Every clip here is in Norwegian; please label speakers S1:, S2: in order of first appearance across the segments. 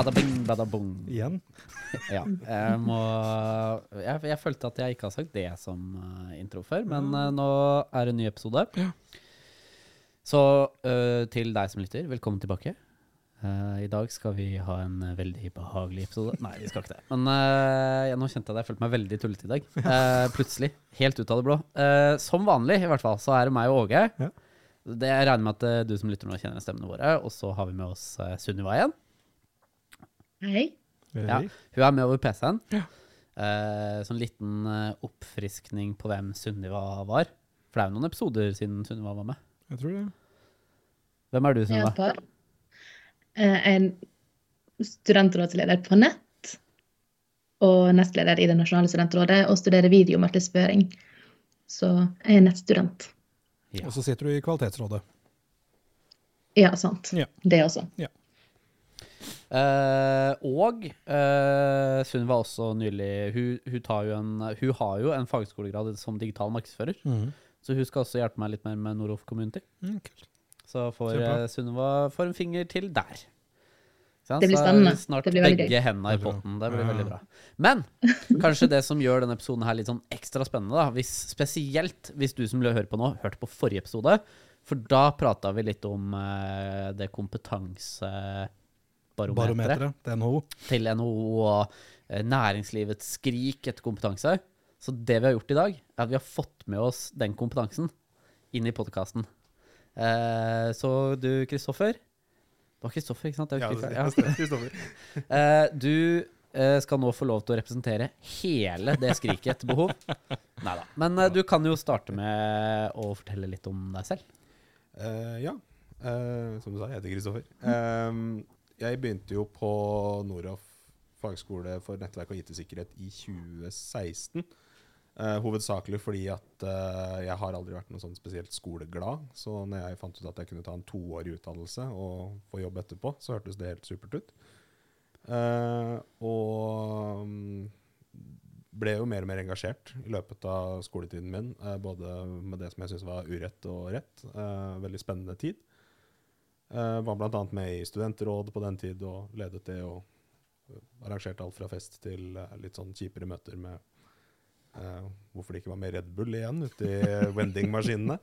S1: Bada bing, bada bong.
S2: Igjen.
S1: Ja. Jeg må jeg, jeg følte at jeg ikke har sagt det som eh, intro før, men eh, nå er det en ny episode. Ja. Så uh, til deg som lytter, velkommen tilbake. Uh, I dag skal vi ha en veldig behagelig episode. Nei, vi skal ikke det. Men uh, ja, nå kjente jeg at jeg følte meg veldig tullete i dag. Uh, plutselig. Helt ut av det blå. Eh, som vanlig, i hvert fall, så er det meg og Åge.
S2: Ja.
S1: Det Jeg regner med at du som lytter nå kjenner stemmene våre. Og så har vi med oss uh, Sunniva igjen.
S3: Hei.
S1: Ja. Hun er med over PC-en. Eh, sånn liten eh, oppfriskning på hvem Sunniva var. For det er jo noen episoder siden Sunniva var med.
S2: Jeg tror det.
S1: Hvem er du, Sunniva?
S3: Jeg er par. Eh, En studentrådsleder på nett. Og nestleder i Det nasjonale studentrådet, og studerer videomarkedsføring. Så jeg er nettstudent.
S1: Ja.
S2: Og så sitter du i Kvalitetsrådet.
S3: Ja, sant.
S2: Ja.
S3: Det også.
S1: Eh, og uh, Sunniva også nylig hun, hun, tar jo en, hun har jo en fagskolegrad som digital markedsfører.
S2: Mm.
S1: Så hun skal også hjelpe meg litt mer med Noroff Community.
S2: Mm, kult.
S1: Så får uh, Sunniva får en finger til der.
S3: Det blir
S1: Så
S3: spennende.
S1: Snart
S3: Det blir
S1: begge hendene i potten. Det blir
S2: Ja.
S1: veldig bra. Men kanskje det som gjør denne episoden her litt sånn ekstra spennende, da, hvis, spesielt hvis du som hører på nå, hørte på forrige episode, for da prata vi litt om eh, det kompetansebarometeret
S2: Barometeret til NHO.
S1: til NHO og eh, næringslivets skrik etter kompetanse. Så det vi har gjort i dag, er at vi har fått med oss den kompetansen inn i podkasten. Eh, så du, Kristoffer Det var Kristoffer, ikke sant?
S4: Ja,
S1: ikke. Ja.
S4: Kristoffer.
S1: Eh, du eh, skal nå få lov til å representere hele det skriket etter behov. Nei da. Men eh, du kan jo starte med å fortelle litt om deg selv.
S4: Eh, ja, Eh, som du sa, jeg heter Kristoffer. Eh, jeg begynte jo på Noraf fagskole for nettverk og IT-sikkerhet i 2016. Eh, hovedsakelig fordi at eh, jeg har aldri vært noe sånn spesielt skoleglad. Så når jeg fant ut at jeg kunne ta en toårig utdannelse og få jobb etterpå, så hørtes det helt supert ut. Eh, og mm, ble jo mer og mer engasjert i løpet av skoletiden min. eh, både med det som jeg syntes var urett og rett. Eh, veldig spennende tid. Eh, var bl.a. med i studentråd på den tid og ledet det. og arrangerte alt fra fest til eh, litt sånn kjipere møter med uh, hvorfor det ikke var mer Red Bull igjen ute i vendingmaskinene.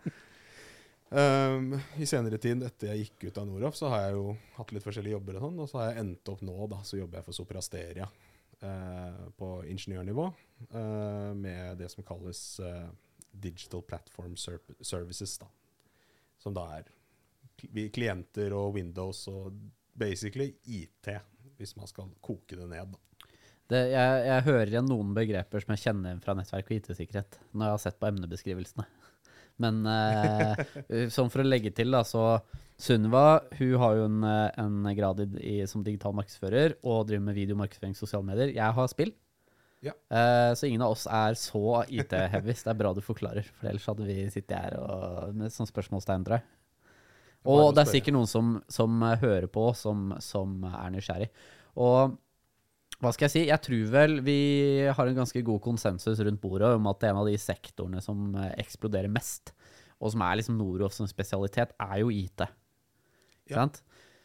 S4: Um, I senere tid, etter jeg gikk ut av Noroff, så har jeg jo hatt litt forskjellige jobber. Og sånn, og så har jeg endt opp nå, da, så jobber jeg for Soprasteria uh, på ingeniørnivå. Uh, med det som kalles eh, Digital Platform Ser Services. da. Som da er klienter og Windows og basically IT, hvis man skal koke det ned.
S1: Det, jeg, jeg hører igjen noen begreper som jeg kjenner igjen fra nettverk og IT-sikkerhet, når jeg har sett på emnebeskrivelsene. Men eh, sånn for å legge til, da, så Sunniva hun har jo en, eh, en grad i, i, som digital markedsfører og driver med videomarkedsføring i sosiale medier. Jeg har spill.
S4: Ja.
S1: Eh, så ingen av oss er så IT-heavy. det er bra du forklarer, for ellers hadde vi sittet her og, med sånn spørsmålstegn, tror jeg. Og det er sikkert noen som, som eh, hører på, som, som er nysgjerrig. Og hva skal jeg si? Jeg tror vel vi har en ganske god konsensus rundt bordet om at en av de sektorene som eh, eksploderer mest, og som er liksom Noroff som spesialitet, er jo IT. Ikke
S4: Ja.
S1: sant?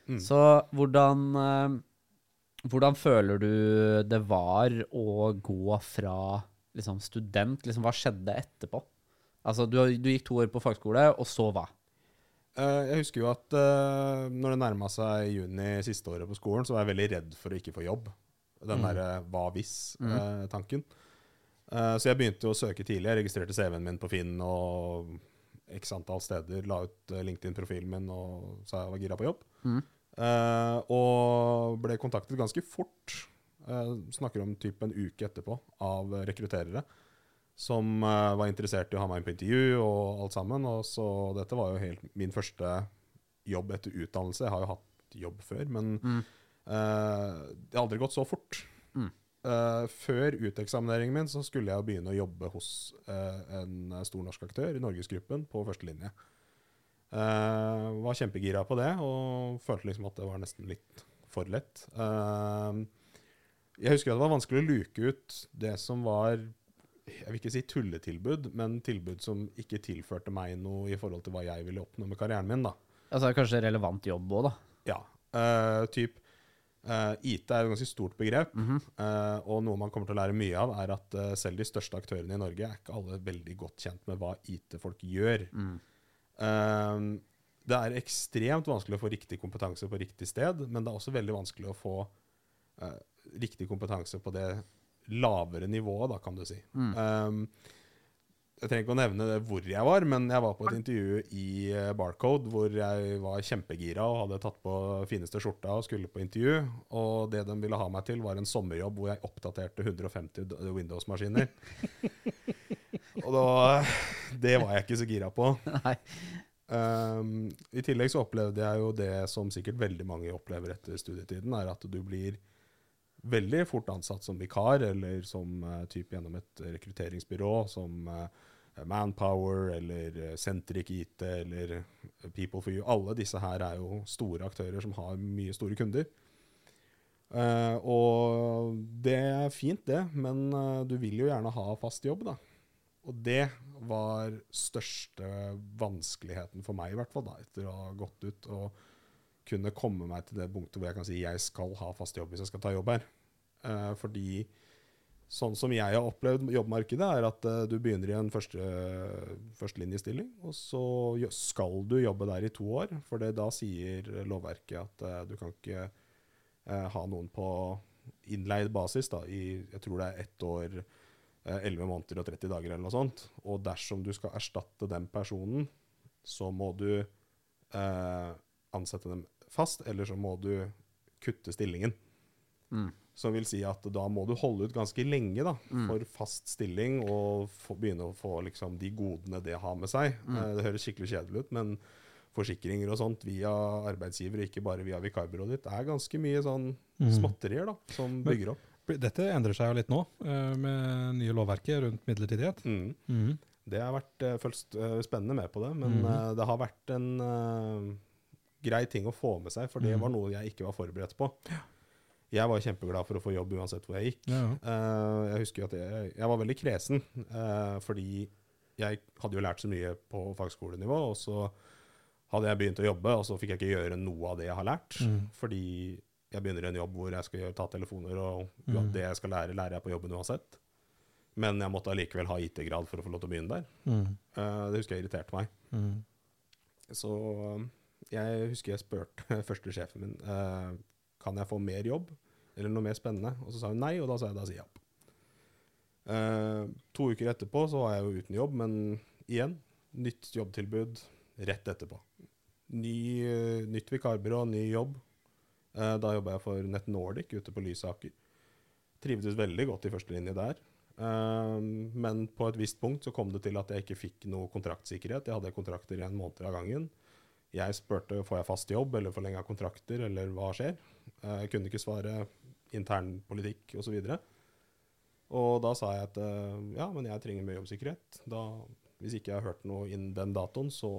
S4: Mm.
S1: Så hvordan, eh, hvordan føler du det var å gå fra liksom, student? Liksom, hva skjedde etterpå? Altså, du, du gikk to år på fagskole, og så hva?
S4: Eh, jeg husker jo at eh, når det nærma seg juni siste året på skolen, så var jeg veldig redd for å ikke få jobb. Den
S1: Mm.
S4: derre hva hvis-tanken. så jeg begynte å søke tidlig. Jeg registrerte CV-en min på Finn og x antall steder. La ut eh, LinkedIn-profilen min og sa jeg var gira på jobb.
S1: Mm.
S4: Eh, og ble kontaktet ganske fort, eh, snakker om typ en uke etterpå, av rekrutterere som eh, var interessert i å ha meg inn på intervju og alt sammen. Og så dette var jo helt min første jobb etter utdannelse. Jeg har jo hatt jobb før, men
S1: Mm.
S4: Uh, det har aldri gått så fort.
S1: Mm.
S4: Uh, før uteksamineringen min så skulle jeg begynne å jobbe hos uh, en stor norsk aktør i Norgesgruppen på førstelinje. Uh, var kjempegira på det og følte liksom at det var nesten litt for lett. Jeg husker at det var vanskelig å luke ut det som var jeg vil ikke si tulletilbud, men tilbud som ikke tilførte meg noe i forhold til hva jeg ville oppnå med karrieren min. da.
S1: Altså kanskje relevant jobb òg, da.
S4: Ja, Uh, typ Uh, IT er et ganske stort begrep, mm -hmm. uh, og noe man kommer til å lære mye av, er at selv de største aktørene i Norge er ikke alle veldig godt kjent med hva IT-folk gjør. Mm. det er ekstremt vanskelig å få riktig kompetanse på riktig sted, men det er også veldig vanskelig å få riktig kompetanse på det lavere nivået, da, kan du si. Mm. Um, jeg trenger ikke å nevne hvor jeg var, men jeg var på et intervju i eh, Barcode hvor jeg var kjempegira og hadde tatt på fineste skjorta og skulle på intervju. Og det de ville ha meg til, var en sommerjobb hvor jeg oppdaterte 150 Windows-maskiner. og da, det var jeg ikke så gira på. Um, I tillegg så opplevde jeg jo det som sikkert veldig mange opplever etter studietiden, er at du blir veldig fort ansatt som vikar, eller som uh, type gjennom et rekrutteringsbyrå, som uh, Manpower eller Centric IT eller People for You. Alle disse her er jo store aktører som har mye store kunder. Uh, og det er fint, det, men uh, du vil jo gjerne ha fast jobb, da. Og det var største vanskeligheten for meg, i hvert fall, da, etter å ha gått ut og kunne komme meg til det punktet hvor jeg kan si jeg skal ha fast jobb hvis jeg skal ta jobb her. Uh, fordi sånn som jeg har opplevd jobbmarkedet, er at uh, du begynner i en første, førstelinjestilling, og så skal du jobbe der i to år. For da sier lovverket at uh, du kan ikke uh, ha noen på innleid basis da, i jeg tror det er ett år, 11 måneder og 30 dager eller noe sånt. Og dersom du skal erstatte den personen, så må du ansette dem fast, eller så må du kutte stillingen. Mm. Som vil si at da må du holde ut ganske lenge da, mm. for fast stilling og få, begynne å få liksom, de godene det har med seg. Mm. Eh, det høres skikkelig kjedelig ut, men forsikringer og sånt via arbeidsgiver, ikke bare via vikarbyrået ditt, er ganske mye sånn mm. småtterier da, som bygger opp.
S2: Dette endrer seg jo litt nå, eh, med nye lovverket rundt midlertidighet. Mm.
S4: Mm. Det har vært følt uh, spennende med på det, men mm. det har vært en grei ting å få med seg, for det var noe jeg ikke var forberedt på. Jeg var kjempeglad for å få jobb uansett hvor jeg gikk. Ja. Uh, jeg husker jo at jeg, jeg var veldig kresen, uh, fordi jeg hadde jo lært så mye på fagskolenivå. Og så hadde jeg begynt å jobbe, og så fikk jeg ikke gjøre noe av det jeg har lært. Mm. Fordi jeg begynner i en jobb hvor jeg skal gjøre, ta telefoner, og mm. det jeg skal lære, lærer jeg på jobben uansett. Men jeg måtte allikevel ha IT-grad for å få lov til å begynne der. Mm. Uh, det husker jeg irriterte meg. Mm. Så jeg husker jeg spurte første sjefen min kan jeg få mer jobb eller noe mer spennende. Og så sa hun nei, og da sa jeg da sier jeg opp. Uh, to uker etterpå så var jeg jo uten jobb, men igjen, nytt jobbtilbud rett etterpå. Ny, uh, nytt vikarbyrå, ny jobb. Uh, da jobba jeg for Nett Nordic ute på Lysaker. Trivdes veldig godt i førstelinje der. men på et visst punkt så kom det til at jeg ikke fikk noe kontraktsikkerhet. Jeg hadde kontrakter i en måned av gangen. Jeg spurte får jeg fast jobb eller forlenga kontrakter, eller hva skjer. Jeg kunne ikke svare internpolitikk osv. Og, så og da sa jeg at eh, ja, men jeg trenger mer jobbsikkerhet. Da, hvis ikke jeg har hørt noe innen den datoen, så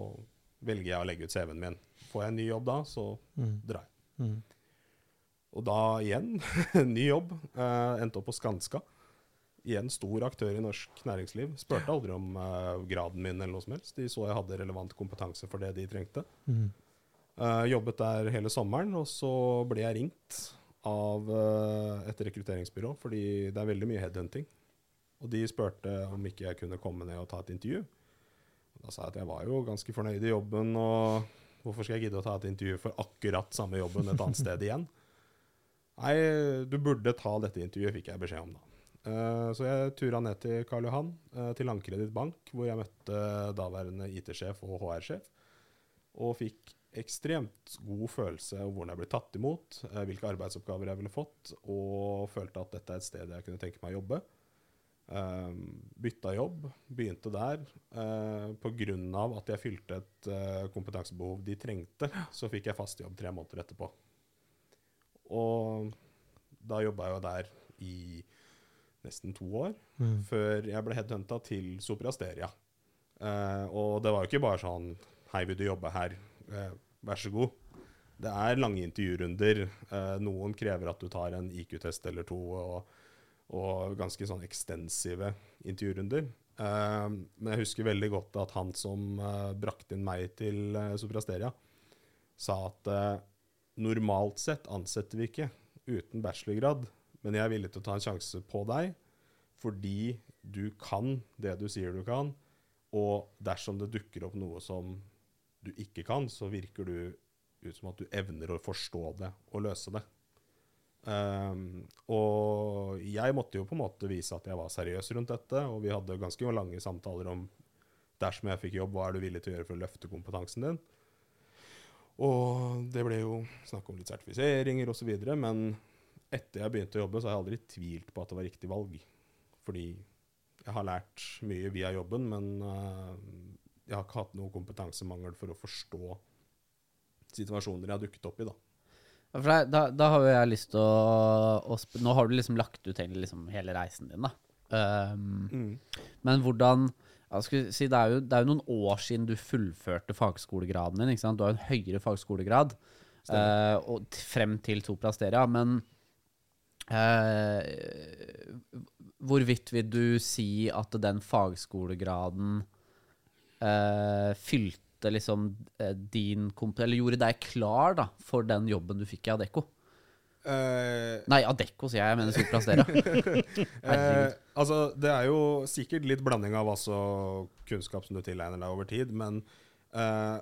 S4: velger jeg å legge ut CV-en min. Får jeg en ny jobb da, så mm. drar jeg. Mm. Og da igjen, ny jobb. Uh, endte opp på Skanska. Igjen stor aktør i norsk næringsliv. Spurte aldri om uh, graden min eller noe som helst. De så jeg hadde relevant kompetanse for det de trengte. Mm. Uh, jobbet der hele sommeren, og så ble jeg ringt av uh, et rekrutteringsbyrå, fordi det er veldig mye headhunting. Og de spurte om ikke jeg kunne komme ned og ta et intervju. Og da sa jeg at jeg var jo ganske fornøyd i jobben, og hvorfor skal jeg gidde å ta et intervju for akkurat samme jobben et annet sted igjen? Nei, du burde ta dette intervjuet, fikk jeg beskjed om da. Uh, så jeg tura ned til Karl Johan, uh, til Landkreditt Bank, hvor jeg møtte daværende IT-sjef og HR-sjef, og fikk ekstremt god følelse av hvordan jeg ble tatt imot, eh, hvilke arbeidsoppgaver jeg ville fått, og følte at dette er et sted jeg kunne tenke meg å jobbe. Bytta jobb, begynte der. Pga. at jeg fylte et kompetansebehov de trengte, så fikk jeg fast jobb tre måneder etterpå. Og da jobba jeg jo der i nesten to år, mm. før jeg ble headhunta til Soprasteria. Uh, og det var jo ikke bare sånn Hei, vil du jobbe her? Eh, vær så god. Det er lange intervjurunder. Eh, noen krever at du tar en IQ-test eller to, og, og, ganske sånn ekstensive intervjurunder. Eh, men jeg husker veldig godt at han som brakte inn meg til Soprasteria, sa at normalt sett ansetter vi ikke uten bachelorgrad, men jeg er villig til å ta en sjanse på deg fordi du kan det du sier du kan, og dersom det dukker opp noe som du ikke kan, så virker du ut som at du evner å forstå det og løse det. Um, og jeg måtte jo på en måte vise at jeg var seriøs rundt dette, og vi hadde ganske lange samtaler om dersom jeg fikk jobb, hva er du villig til å gjøre for å løfte kompetansen din? Og det ble jo snakk om litt sertifiseringer osv., men etter jeg begynte å jobbe, så har jeg aldri tvilt på at det var riktig valg. Fordi jeg har lært mye via jobben, men uh, jeg har ikke hatt noe kompetansemangel for å forstå situasjoner jeg har dukket opp i, da.
S1: For da, da, har jo jeg lyst til å, å Nå har du liksom lagt ut hele, liksom, hele reisen din, da. Um, Men hvordan si, det, er jo, det er jo noen år siden du fullførte fagskolegraden din. Du har en høyere fagskolegrad eh, og frem til to plasteria. Men eh, hvorvidt vil du si at den fagskolegraden eh, fylte liksom eh, din komp... Eller gjorde deg klar da, for den jobben du fikk i Adecco?
S4: Uh,
S1: Nei, Adecco sier jeg, jeg mener Soprasteria.
S4: Eh,
S1: uh,
S4: altså, det er jo sikkert litt blanding av altså kunnskap som du tilegner deg over tid, men uh,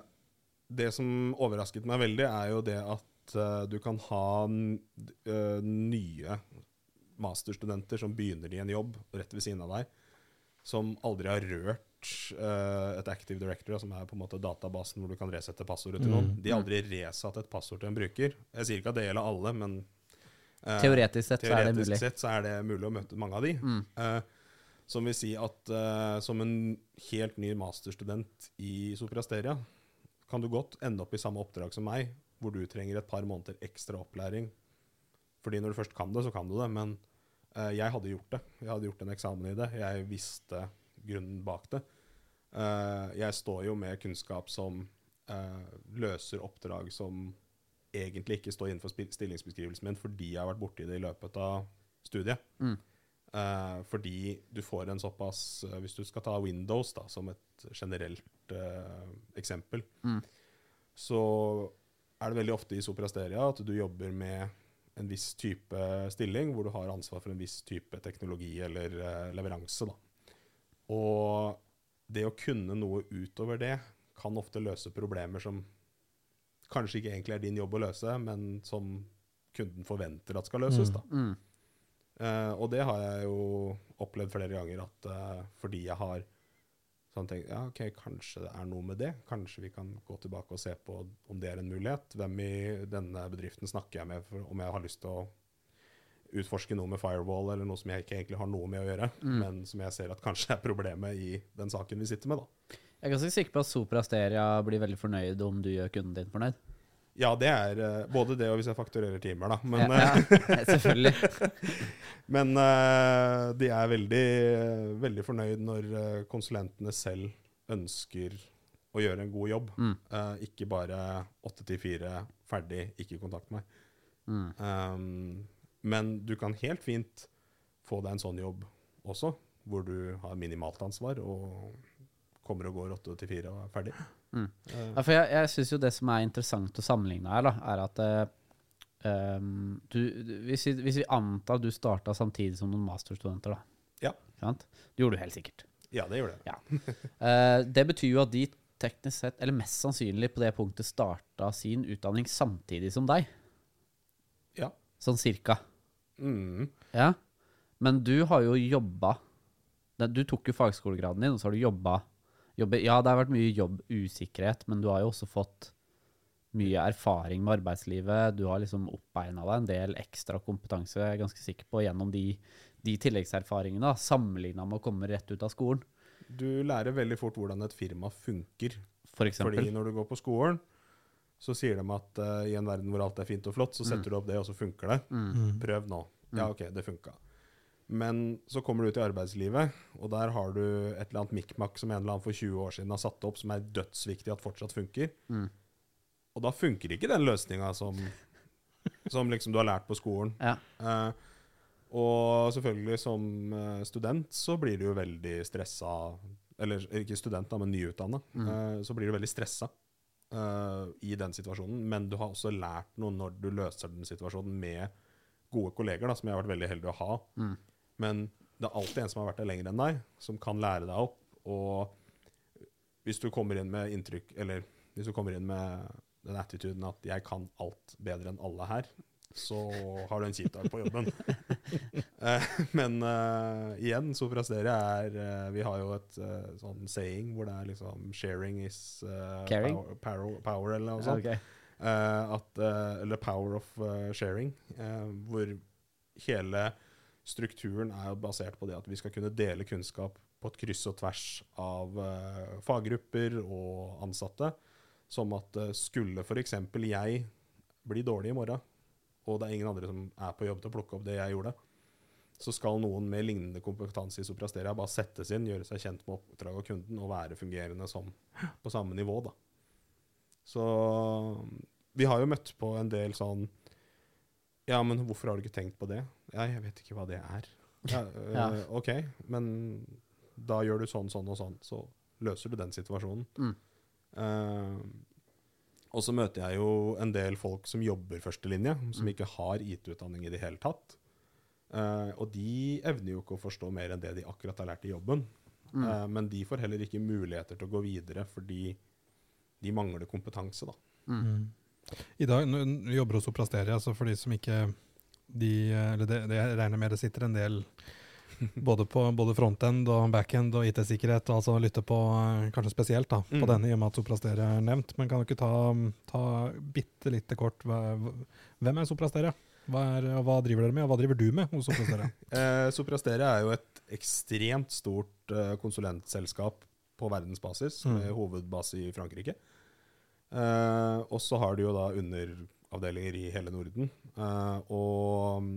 S4: det som overrasket meg veldig, er jo det at eh, du kan ha eh, nye masterstudenter som begynner i en jobb rett ved siden av deg, som aldri har rørt uh, et Active Directory, som er på en måte databasen hvor du kan resette passordet til noen. De har aldri resatt et passord til en bruker. Jeg sier ikke at det gjelder alle, men uh,
S1: Teoretisk sett så er det
S4: Teoretisk
S1: mulig.
S4: sett så er det mulig å møte mange av de.
S1: Mm.
S4: Uh, som vil si at som en helt ny masterstudent i Soprasteria, kan du godt ende opp i samme oppdrag som meg, hvor du trenger et par måneder ekstra opplæring. Fordi når du først kan det, så kan du det. Men eh, jeg hadde gjort det. Jeg hadde gjort en eksamen i det. Jeg visste grunnen bak det. Eh, jeg står jo med kunnskap som eh, løser oppdrag som egentlig ikke står innenfor stillingsbeskrivelsen min fordi jeg har vært borti det i løpet av studiet.
S1: Mm.
S4: Eh, fordi du får en såpass eh, Hvis du skal ta Windows da, som et generelt eh, eksempel,
S1: Mm.
S4: så er det veldig ofte i Soprasteria at du jobber med en viss type stilling, hvor du har ansvar for en viss type teknologi eller eh, leveranse. Da. Og det å kunne noe utover det kan ofte løse problemer som kanskje ikke egentlig er din jobb å løse, men som kunden forventer at skal løses. Da.
S1: Mm.
S4: Uh, og det har jeg jo opplevd flere ganger, at uh, fordi jeg har sånn tenkte ja, ok, kanskje det er noe med det. Kanskje vi kan gå tilbake og se på om det er en mulighet. Hvem i denne bedriften snakker jeg med for, om jeg har lyst til å utforske noe med firewall, eller noe som jeg ikke egentlig har noe med å gjøre, men som jeg ser at kanskje er problemet i den saken vi sitter med. da.
S1: Jeg er ganske sikker på at Soprasteria blir veldig fornøyd om du gjør kunden din fornøyd.
S4: Ja, det er eh, både det og hvis jeg fakturerer timer, da. Men,
S1: ja, ja, selvfølgelig.
S4: Men eh, de er veldig, veldig fornøyd når eh, konsulentene selv ønsker å gjøre en god jobb.
S1: Mm.
S4: Eh, ikke bare åtte til fire, ferdig, ikke kontakt meg.
S1: Mm.
S4: Um, men du kan helt fint få deg en sånn jobb også, hvor du har minimalt ansvar og kommer og går åtte til fire og er ferdig.
S1: Mm.
S4: Eh,
S1: Ja, for jeg, jeg syns jo det som er interessant å sammenligne her, da, er at du, du, hvis, vi, hvis vi antar at du starta samtidig som noen masterstudenter, da.
S4: Ja.
S1: Sant? Det gjorde du helt sikkert.
S4: ja, det gjorde jeg.
S1: Ja. Uh, det betyr jo at de teknisk sett, eller mest sannsynlig på det punktet, starta sin utdanning samtidig som deg.
S4: Ja.
S1: Sånn cirka.
S4: Mm.
S1: Ja. Men du har jo jobba Du tok jo fagskolegraden din, og så har du jobba jobbe, Ja, det har vært mye jobbusikkerhet, men du har jo også fått mye erfaring med arbeidslivet. Du har liksom oppbeina deg en del ekstra kompetanse, jeg er ganske sikker på, gjennom de, de tilleggserfaringene, sammenligna med å komme rett ut av skolen,
S4: Du lærer veldig fort hvordan et firma funker.
S1: for eksempel.
S4: Fordi når du går på skolen, så sier de at uh, i en verden hvor alt er fint og flott, så setter du opp det, og så funker det.
S1: Mm.
S4: Prøv nå. Ja, OK, det funka. Men så kommer du ut i arbeidslivet, og der har du et eller annet mikmak som en eller annen for 20 år siden har satt opp, som er dødsviktig at fortsatt funker.
S1: Mm.
S4: Og da funker ikke den løsninga som, som liksom du har lært på skolen.
S1: Ja.
S4: Eh, og selvfølgelig som eh, student så blir du jo veldig stressa Eller ikke student, da, men nyutdanna. eh, så blir du veldig stressa eh, i den situasjonen. Men du har også lært noe når du løser den situasjonen med gode kolleger da, som jeg har vært veldig heldig å ha.
S1: Mm.
S4: Men det er alltid en som har vært der lenger enn deg, som kan lære deg opp. Og hvis du kommer inn med inntrykk Eller hvis du kommer inn med den attituden at 'jeg kan alt bedre enn alle her', så har du en kjip dag på jobben. Eh, men uh, igjen, Soprasteria er uh, Vi har jo et uh, sånn saying hvor det er liksom 'sharing is power, power, power', eller noe sånt. Okay. At, eller power of sharing, hvor hele strukturen er jo basert på det at vi skal kunne dele kunnskap på et kryss og tvers av uh, faggrupper og ansatte. Som at uh, skulle f.eks. jeg bli dårlig i morgen, og det er ingen andre som er på jobb til å plukke opp det jeg gjorde, så skal noen med lignende kompetanse i Soprasteria bare settes inn, gjøre seg kjent med oppdrag og kunden og være fungerende som på samme nivå. da. Så vi har jo møtt på en del sånn Ja, men hvorfor har du ikke tenkt på det? Ja, jeg vet ikke hva det er. Ja, øh,
S1: Ja.
S4: OK, men da gjør du sånn, sånn og sånn, så løser du den situasjonen.
S1: Mm.
S4: Uh, og så møter jeg jo en del folk som jobber førstelinje, som
S1: Mm.
S4: ikke har IT-utdanning i det hele tatt. Uh, og de evner jo ikke å forstå mer enn det de akkurat har lært i jobben.
S1: Mm.
S4: Uh, men de får heller ikke muligheter til å gå videre fordi de mangler kompetanse. da.
S1: Mm.
S2: I dag du jobber hos Soprasteria, altså for de som ikke de, eller det, det jeg regner med det sitter en del både på både frontend og backend og IT-sikkerhet, altså lytte på eh, kanskje spesielt da, på
S4: Mm.
S2: denne i og med at Soprasteria er nevnt. Men kan du ikke ta, ta bitte lite kort Hvem er Soprasteria? Hva, er, hva driver dere med, og hva driver du med hos Soprasteria?
S4: Eh, Soprasteria er jo et ekstremt stort eh, konsulentselskap på verdensbasis,
S2: Mm.
S4: med hovedbase i Frankrike. Eh, og så har du jo da underavdelinger i hele Norden. Eh, og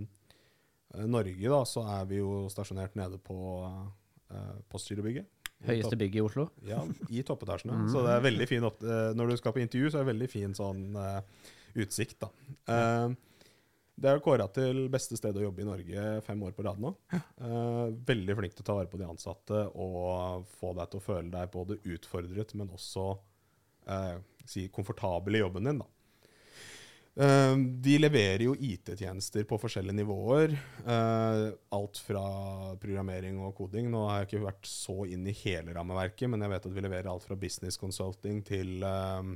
S4: eh, Norge, da, så er vi jo stasjonert nede på uh, Postgirobygget.
S1: Høyeste bygget i Oslo.
S4: Ja, i toppetasjene.
S1: Mm.
S4: Så det er veldig fin Når du skal på intervju, så er det veldig fin sånn utsikt, da. Det er kåra til beste sted å jobbe i Norge fem år på rad nå. Eh, veldig flink til å ta vare på de ansatte og få deg til å føle deg både utfordret, men også eh, si komfortabel i jobben din. da. Eh, de leverer jo IT-tjenester på forskjellige nivåer. eh, alt fra programmering og koding. Nå har jeg ikke vært så inn i hele rammeverket, men jeg vet at vi leverer alt fra business consulting til eh,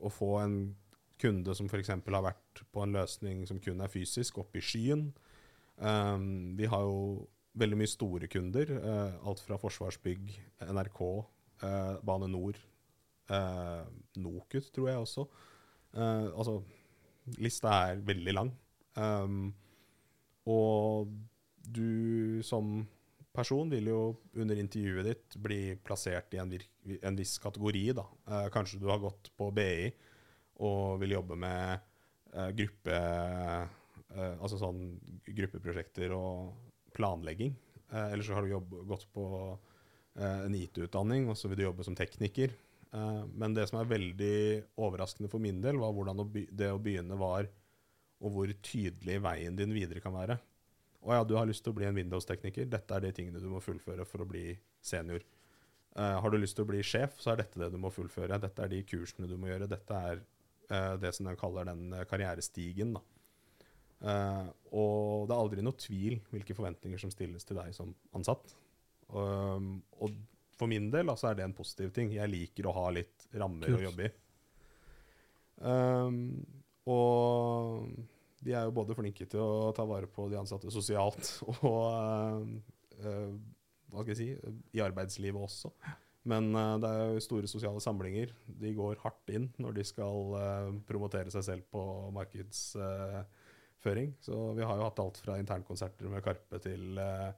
S4: å få en kunde som f.eks. har vært på en løsning som kun er fysisk, oppe i skyen. Vi har jo veldig mye store kunder. alt fra Forsvarsbygg, NRK, Bane Nor, eh, NOKUT tror jeg også. Eh, altså lista er veldig lang. Um, og du som person vil jo under intervjuet ditt bli plassert i en, en viss kategori. da. Eh, kanskje du har gått på BI og vil jobbe med gruppe, altså sånn gruppeprosjekter og planlegging. Eller så har du jobb, gått på en IT-utdanning, og så vil du jobbe som tekniker. Eh, men det som er veldig overraskende for min del, var hvordan det å begynne var, og hvor tydelig veien din videre kan være. Å ja, du har lyst til å bli en Windows-tekniker. Dette er de tingene du må fullføre for å bli senior. Eh, har du lyst til å bli sjef, så er dette det du må fullføre. Dette er de kursene du må gjøre. Dette er eh, det som de kaller den karrierestigen. Da. Uh, og det er aldri noe tvil hvilke forventninger som stilles til deg som ansatt. Um, og for min del altså, er det en positiv ting. Jeg liker å ha litt rammer
S2: Kult.
S4: å jobbe i. Um, og de er jo både flinke til å ta vare på de ansatte sosialt og uh, uh, hva skal jeg si, i arbeidslivet også. Men uh, det er jo store sosiale samlinger. De går hardt inn når de skal promotere seg selv på markedsføring. Så vi har jo hatt alt fra internkonserter med Karpe til eh,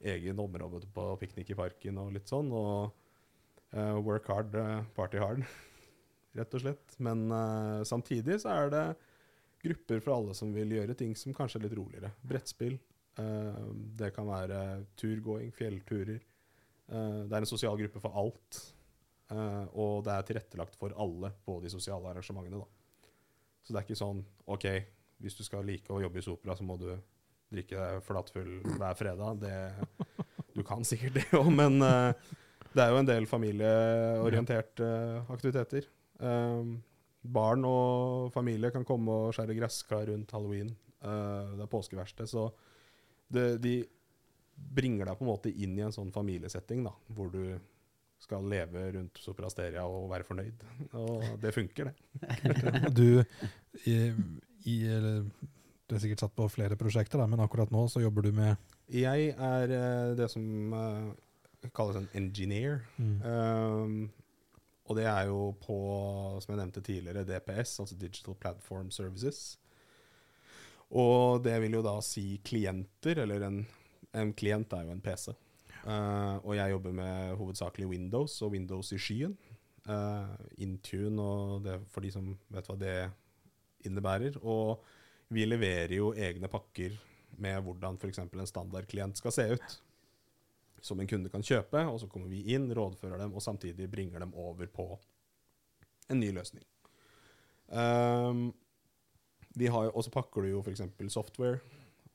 S4: egen område på piknik i parken og litt sånn. Og uh, work hard, eh, party hard, rett og slett. Men uh, samtidig så er det grupper for alle som vil gjøre ting som kanskje er litt roligere. Brettspill. Uh, det kan være turgåing, fjellturer. Det er en sosial gruppe for alt. og det er tilrettelagt for alle på de sosiale arrangementene. Da. Så det er ikke sånn OK, hvis du skal like å jobbe i Sopra, så må du drikke deg flatfull hver fredag. Det, du kan sikkert det òg, men uh, det er jo en del familieorienterte aktiviteter. Um, barn og familie kan komme og skjære gresskar rundt halloween. Uh, det er påskeverksted. Så det, de bringer deg på en måte inn i en sånn familiesetting, da, hvor du skal leve rundt Soprasteria og være fornøyd. Og det funker, det.
S2: Du, i, i, eller, du er sikkert satt på flere prosjekter, da, men akkurat nå så jobber du med
S4: Jeg er eh, det som eh, kalles en engineer.
S2: mm.
S4: Um, og det er jo på, som jeg nevnte tidligere, DPS, altså Digital Platform Services. Og det vil jo da si klienter, eller en, en klient er jo en PC. Uh, og jeg jobber med hovedsakelig Windows og Windows i skyen. Uh, Intune og det for de som vet hva det innebærer. Og vi leverer jo egne pakker med hvordan f.eks. en standardklient skal se ut som en kunde kan kjøpe, og så kommer vi inn, rådfører dem, og samtidig bringer dem over på en ny løsning. Um, og så pakker du jo f.eks. software,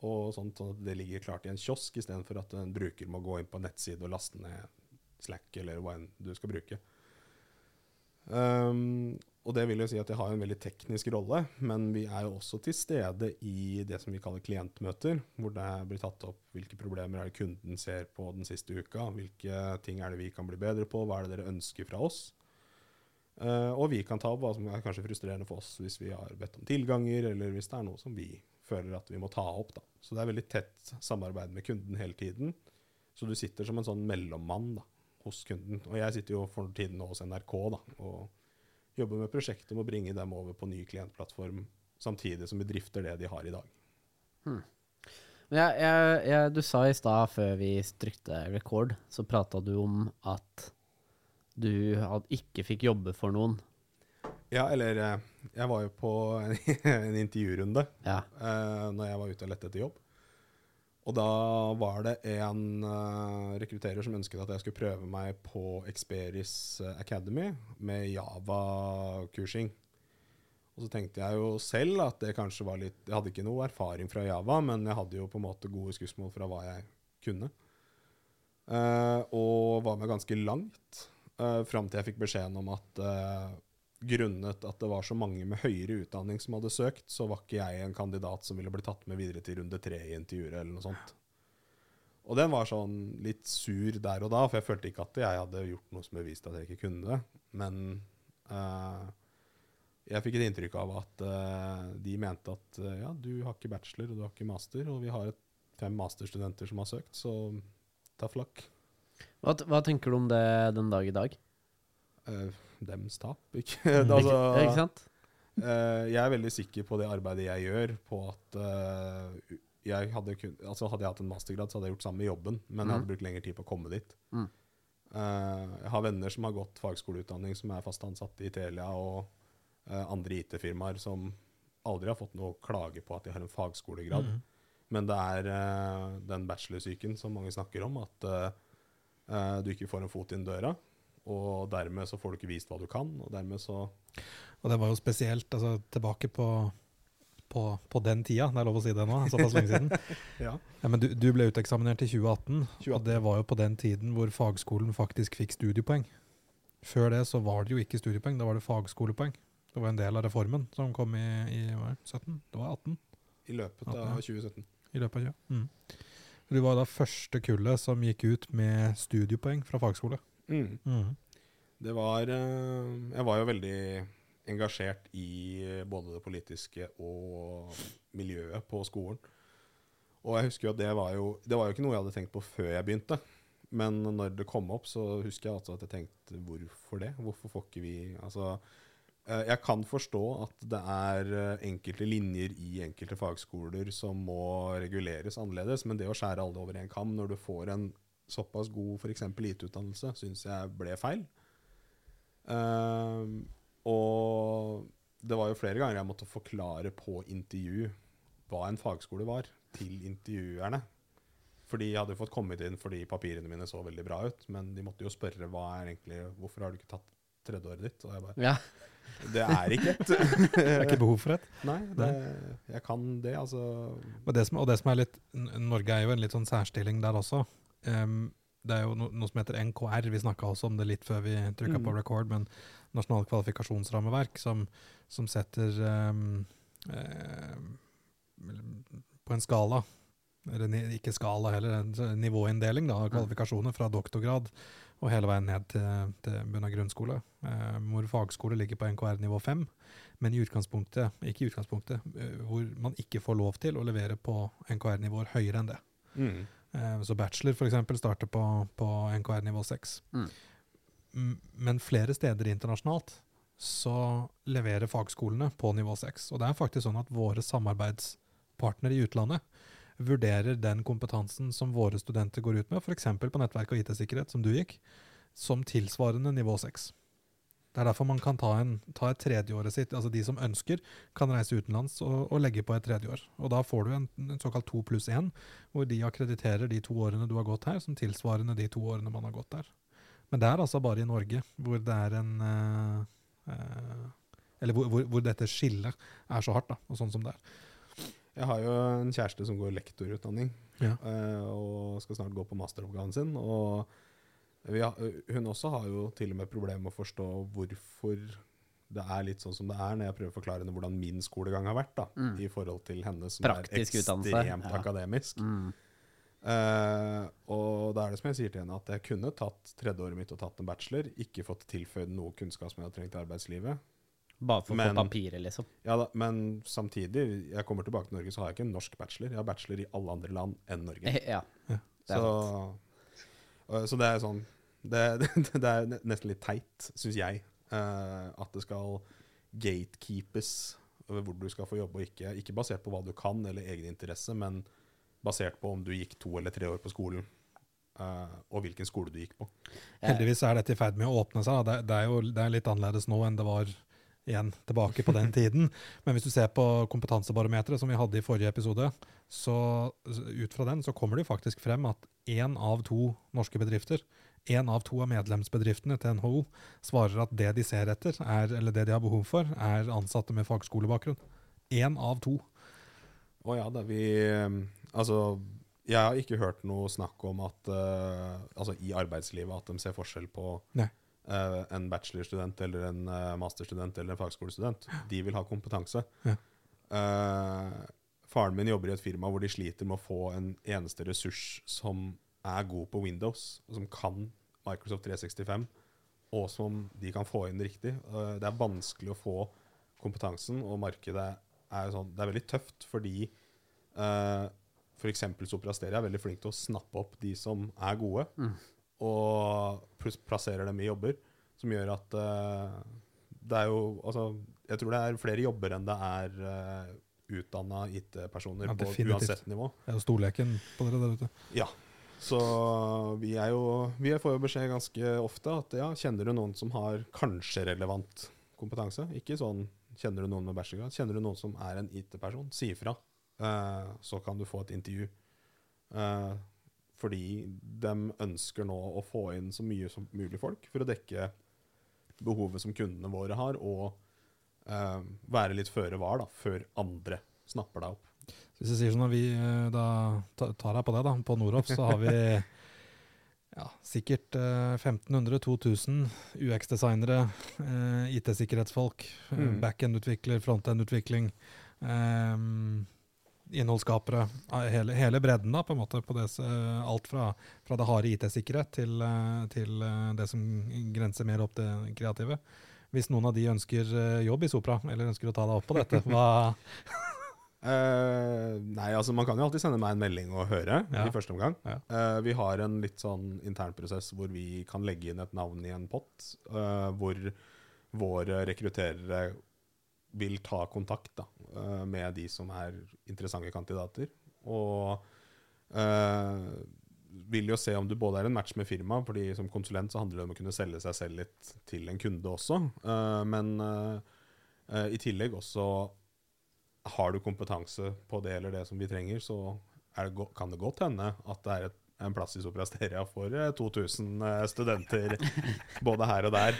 S4: og sånt, sånn at det ligger klart i en kiosk, istedenfor at en bruker må gå inn på en nettside og laste ned Slack eller hva enn du skal bruke. Um, og det vil jo si at jeg har en veldig teknisk rolle, men vi er jo også til stede i det som vi kaller klientmøter, hvor det blir tatt opp hvilke problemer er det kunden ser på den siste uka, hvilke ting er det vi kan bli bedre på, hva er det dere ønsker fra oss. Uh, og vi kan ta opp hva som er kanskje frustrerende for oss hvis vi har bedt om tilganger, eller hvis det er noe som vi føler at vi må ta opp. Da. Så det er veldig tett samarbeid med kunden hele tiden. Så du sitter som en sånn mellommann da, hos kunden. Og jeg sitter jo for tiden nå hos NRK da, og jobber med prosjektet om å bringe dem over på ny klientplattform, samtidig som vi drifter det de har i dag.
S1: Hmm. Jeg, jeg, jeg, du sa i stad, før vi trykte record, så prata du om at du ikke fikk jobbe for noen.
S4: Ja, eller eh, jeg var jo på en, en intervjurunde
S1: Ja.
S4: Uh, når jeg var ute og lette etter jobb. Og da var det en uh, rekrutterer som ønsket at jeg skulle prøve meg på Experis eh, Academy med Java-kursing. Og så tenkte jeg jo selv at det kanskje var litt Jeg hadde ikke noe erfaring fra Java, men jeg hadde jo på en måte gode skussmål fra hva jeg kunne. Uh, og var med ganske langt, uh, fram til jeg fikk beskjeden om at eh, grunnet at det var så mange med høyere utdanning som hadde søkt, så var ikke jeg en kandidat som ville bli tatt med videre til runde tre i intervjuet, eller noe sånt. Og den var sånn litt sur der og da, for jeg følte ikke at jeg hadde gjort noe som beviste at jeg ikke kunne det. Men uh, jeg fikk et inntrykk av at uh, de mente at uh, ja, du har ikke bachelor og du har ikke master, og vi har et, fem masterstudenter som har søkt, så ta flakk.
S1: Hva, hva tenker du om det den dag i dag?
S4: Eh, dems tap, ikke?
S2: Mm.
S4: altså,
S1: ikke, sant?
S4: Uh, jeg er veldig sikker på det arbeidet jeg gjør, på at uh, jeg hadde, kun, altså hadde jeg hatt en mastergrad, så hadde jeg gjort samme jobben, men jeg hadde
S1: Mhm.
S4: brukt lengre tid på å komme dit.
S1: Mm.
S4: Uh, jeg har venner som har gått fagskoleutdanning, som er fast ansatte i Telia og uh, andre IT-firmaer, som aldri har fått noe klage på at de har en fagskolegrad.
S2: Mm.
S4: Men det er uh, den bachelorsyken som mange snakker om, at du ikke får en fot inn døra. Og dermed så får du ikke vist hva du kan, og dermed så
S2: Og det var jo spesielt altså, tilbake på, på, på den tida, det er lov å si det nå, såpass lenge siden.
S4: Ja.
S2: Ja, men du, du ble uteksaminert i 2018,
S4: 2018.
S2: og det var jo på den tiden hvor fagskolen faktisk fikk studiepoeng. Før det så var det jo ikke studiepoeng, da var det fagskolepoeng. Det var en del av reformen som kom i, i hva er det, 17? Det var 18
S4: I løpet
S2: 18,
S4: av 2017.
S2: i løpet av 20. Mm. Du var da første kullet som gikk ut med studiepoeng fra fagskole.
S4: Mm.
S2: Mm.
S4: Det var eh, Jeg var jo veldig engasjert i eh, både det politiske og miljøet på skolen. Og jeg husker jo at det var jo Det var jo ikke noe jeg hadde tenkt på før jeg begynte. Men når det kom opp, så husker jeg altså at jeg tenkte hvorfor det? Hvorfor får ikke vi Altså eh, jeg kan forstå at det er enkelte linjer i enkelte fagskoler som må reguleres annerledes, men det å skjære alle over en kam når du får en såpass god f.eks. IT-utdannelse, syns jeg ble feil. Uh, og det var jo flere ganger jeg måtte forklare på intervju hva en fagskole var, til intervjuerne. Fordi jeg hadde jo fått kommet inn fordi papirene mine så veldig bra ut, men de måtte jo spørre hva er egentlig, hvorfor har du ikke tatt tredjeåret ditt? Og jeg bare
S1: Ja.
S4: Det er ikke et.
S2: Det er ikke behov for et.
S4: Nei, det, jeg kan det, altså.
S2: Og det, som, og det som er litt Norge er jo en litt sånn særstilling der også. Em, det er jo no, noe som heter NKR, vi snakka også om det litt før vi trykka på
S4: Mm.
S2: record, men Nasjonalt kvalifikasjonsrammeverk, som, som setter um, eh, på en skala, eller ikke skala heller, en nivåinndeling da, av kvalifikasjoner fra doktorgrad og hele veien ned til, til bunn av grunnskole, eh, hvor fagskole ligger på NKR nivå 5, men i utgangspunktet, ikke i utgangspunktet, hvor man ikke får lov til å levere på NKR-nivåer høyere enn det.
S4: Mm.
S2: Eh, Så bachelor eksempel starter på, på NKR nivå 6.
S1: Mm.
S2: Men flere steder internasjonalt så leverer fagskolene på nivå 6. Og det er faktisk sånn at våre samarbeidspartnere i utlandet vurderer den kompetansen som våre studenter går ut med, f.eks. på nettverk og IT-sikkerhet, som du gikk, som tilsvarende nivå 6. Det er derfor man kan ta, en, ta et tredjeåret sitt. altså De som ønsker, kan reise utenlands og, og legge på et tredjeår. Og da får du en, en såkalt to pluss én, hvor de akkrediterer de to årene du har gått her, som tilsvarende de to årene man har gått der. Men det er altså bare i Norge hvor det er en eh, eh, Eller hvor, hvor, hvor dette skillet er så hardt, da, og sånn som det er.
S4: Jeg har jo en kjæreste som går lektorutdanning,
S2: Ja.
S4: eh, og skal snart gå på masteroppgaven sin. Og har, hun også har jo til og med problemer med å forstå hvorfor det er litt sånn som det er, når jeg prøver å forklare henne hvordan min skolegang har vært, da,
S1: Mm.
S4: i forhold til henne som
S1: Praktisk
S4: er
S1: utdannelse,
S4: ekstremt
S1: ja.
S4: akademisk.
S1: Mm.
S4: Uh, og da er det som jeg sier til henne, at jeg kunne tatt tredjeåret mitt og tatt en bachelor, ikke fått tilføyd noe kunnskap som jeg har trengt i arbeidslivet.
S1: Bare for å få papiret, liksom.
S4: Ja da, Men samtidig, jeg kommer tilbake til Norge, så har jeg ikke en norsk bachelor. Jeg har bachelor i alle andre land enn Norge.
S1: Ja. Det er
S4: Så, og- så det er sånn Det, det, det er nesten litt teit, syns jeg, eh, at det skal gatekeepes over hvor du skal få jobbe og ikke. Ikke basert på hva du kan eller egen interesse, men basert på om du gikk to eller tre år på skolen, eh, og hvilken skole du gikk på.
S2: Heldigvis er dette i ferd med å åpne seg. da. Det, det er jo det er litt annerledes nå enn det var igjen tilbake på den tiden. Men hvis du ser på kompetansebarometeret som vi hadde i forrige episode, så ut fra den så kommer det jo faktisk frem at én av to norske bedrifter, én av to av medlemsbedriftene til NHO, svarer at det de ser etter, er, eller det de har behov for, er ansatte med fagskolebakgrunn. Én av to.
S4: Å ja, da vi eh, Altså, jeg har ikke hørt noe snakk om at uh, Altså i arbeidslivet at de ser forskjell på
S2: Nei.
S4: Uh, en bachelorstudent eller en uh, masterstudent eller en fagskolestudent. De vil ha kompetanse.
S2: Ja.
S4: Eh, faren min jobber i et firma hvor de sliter med å få en eneste ressurs som er god på Windows, og som kan Microsoft 365, og som de kan få inn riktig. Eh, det er vanskelig å få kompetansen, og markedet er sånn Det er veldig tøft fordi uh, f.eks. Soprasteria er veldig flink til å snappe opp de som er gode,
S1: Mm.
S4: og plasserer dem i jobber, som gjør at uh, det er jo Altså, jeg tror det er flere jobber enn det er uh, utdanna IT-personer
S2: Ja,
S4: på uansett nivå.
S2: Det er jo storleken på dere der ute.
S4: Ja. Så vi er jo Vi får jo beskjed ganske ofte at ja, kjenner du noen som har kanskje relevant kompetanse? Ikke sånn kjenner du noen med bachelorgrad. Kjenner du noen som er en IT-person? Si ifra. Eh, så kan du få et intervju. Eh, fordi de ønsker nå å få inn så mye som mulig folk for å dekke behovet som kundene våre har, og eh, være litt føre var da, før andre snapper deg opp.
S2: Hvis jeg sier sånn at vi eh, da tar deg på det, da, på Noroff, så har vi ja, sikkert uh, 1500-2000 UX-designere, uh, IT-sikkerhetsfolk, eh,
S4: Mm.
S2: backend-utvikler, frontend-utvikling, um, innholdsskapere. eh, Hele, hele bredden da, på en måte, på det, eh, alt fra, fra det harde IT-sikkerhet til, eh, til eh, det som grenser mer opp det kreative. Hvis noen av de ønsker eh, jobb i Sopra, eller ønsker å ta deg opp på dette, hva
S4: uh, nei, altså man kan jo alltid sende meg en melding og høre
S2: Ja.
S4: i første omgang.
S2: Ja.
S4: Uh, vi har en litt sånn internprosess hvor vi kan legge inn et navn i en pott, Uh, hvor våre rekrutterere vil ta kontakt da, med de som er interessante kandidater. Og vil jo se om du både er en match med firmaet, fordi som konsulent så handler det om å kunne selge seg selv litt til en kunde også. Eh, men eh, eh, i tillegg også har du kompetanse på det eller det som vi trenger, så det kan det godt hende at det er et, en plass i Soprasteria for eh, 2000 eh, studenter både her og der.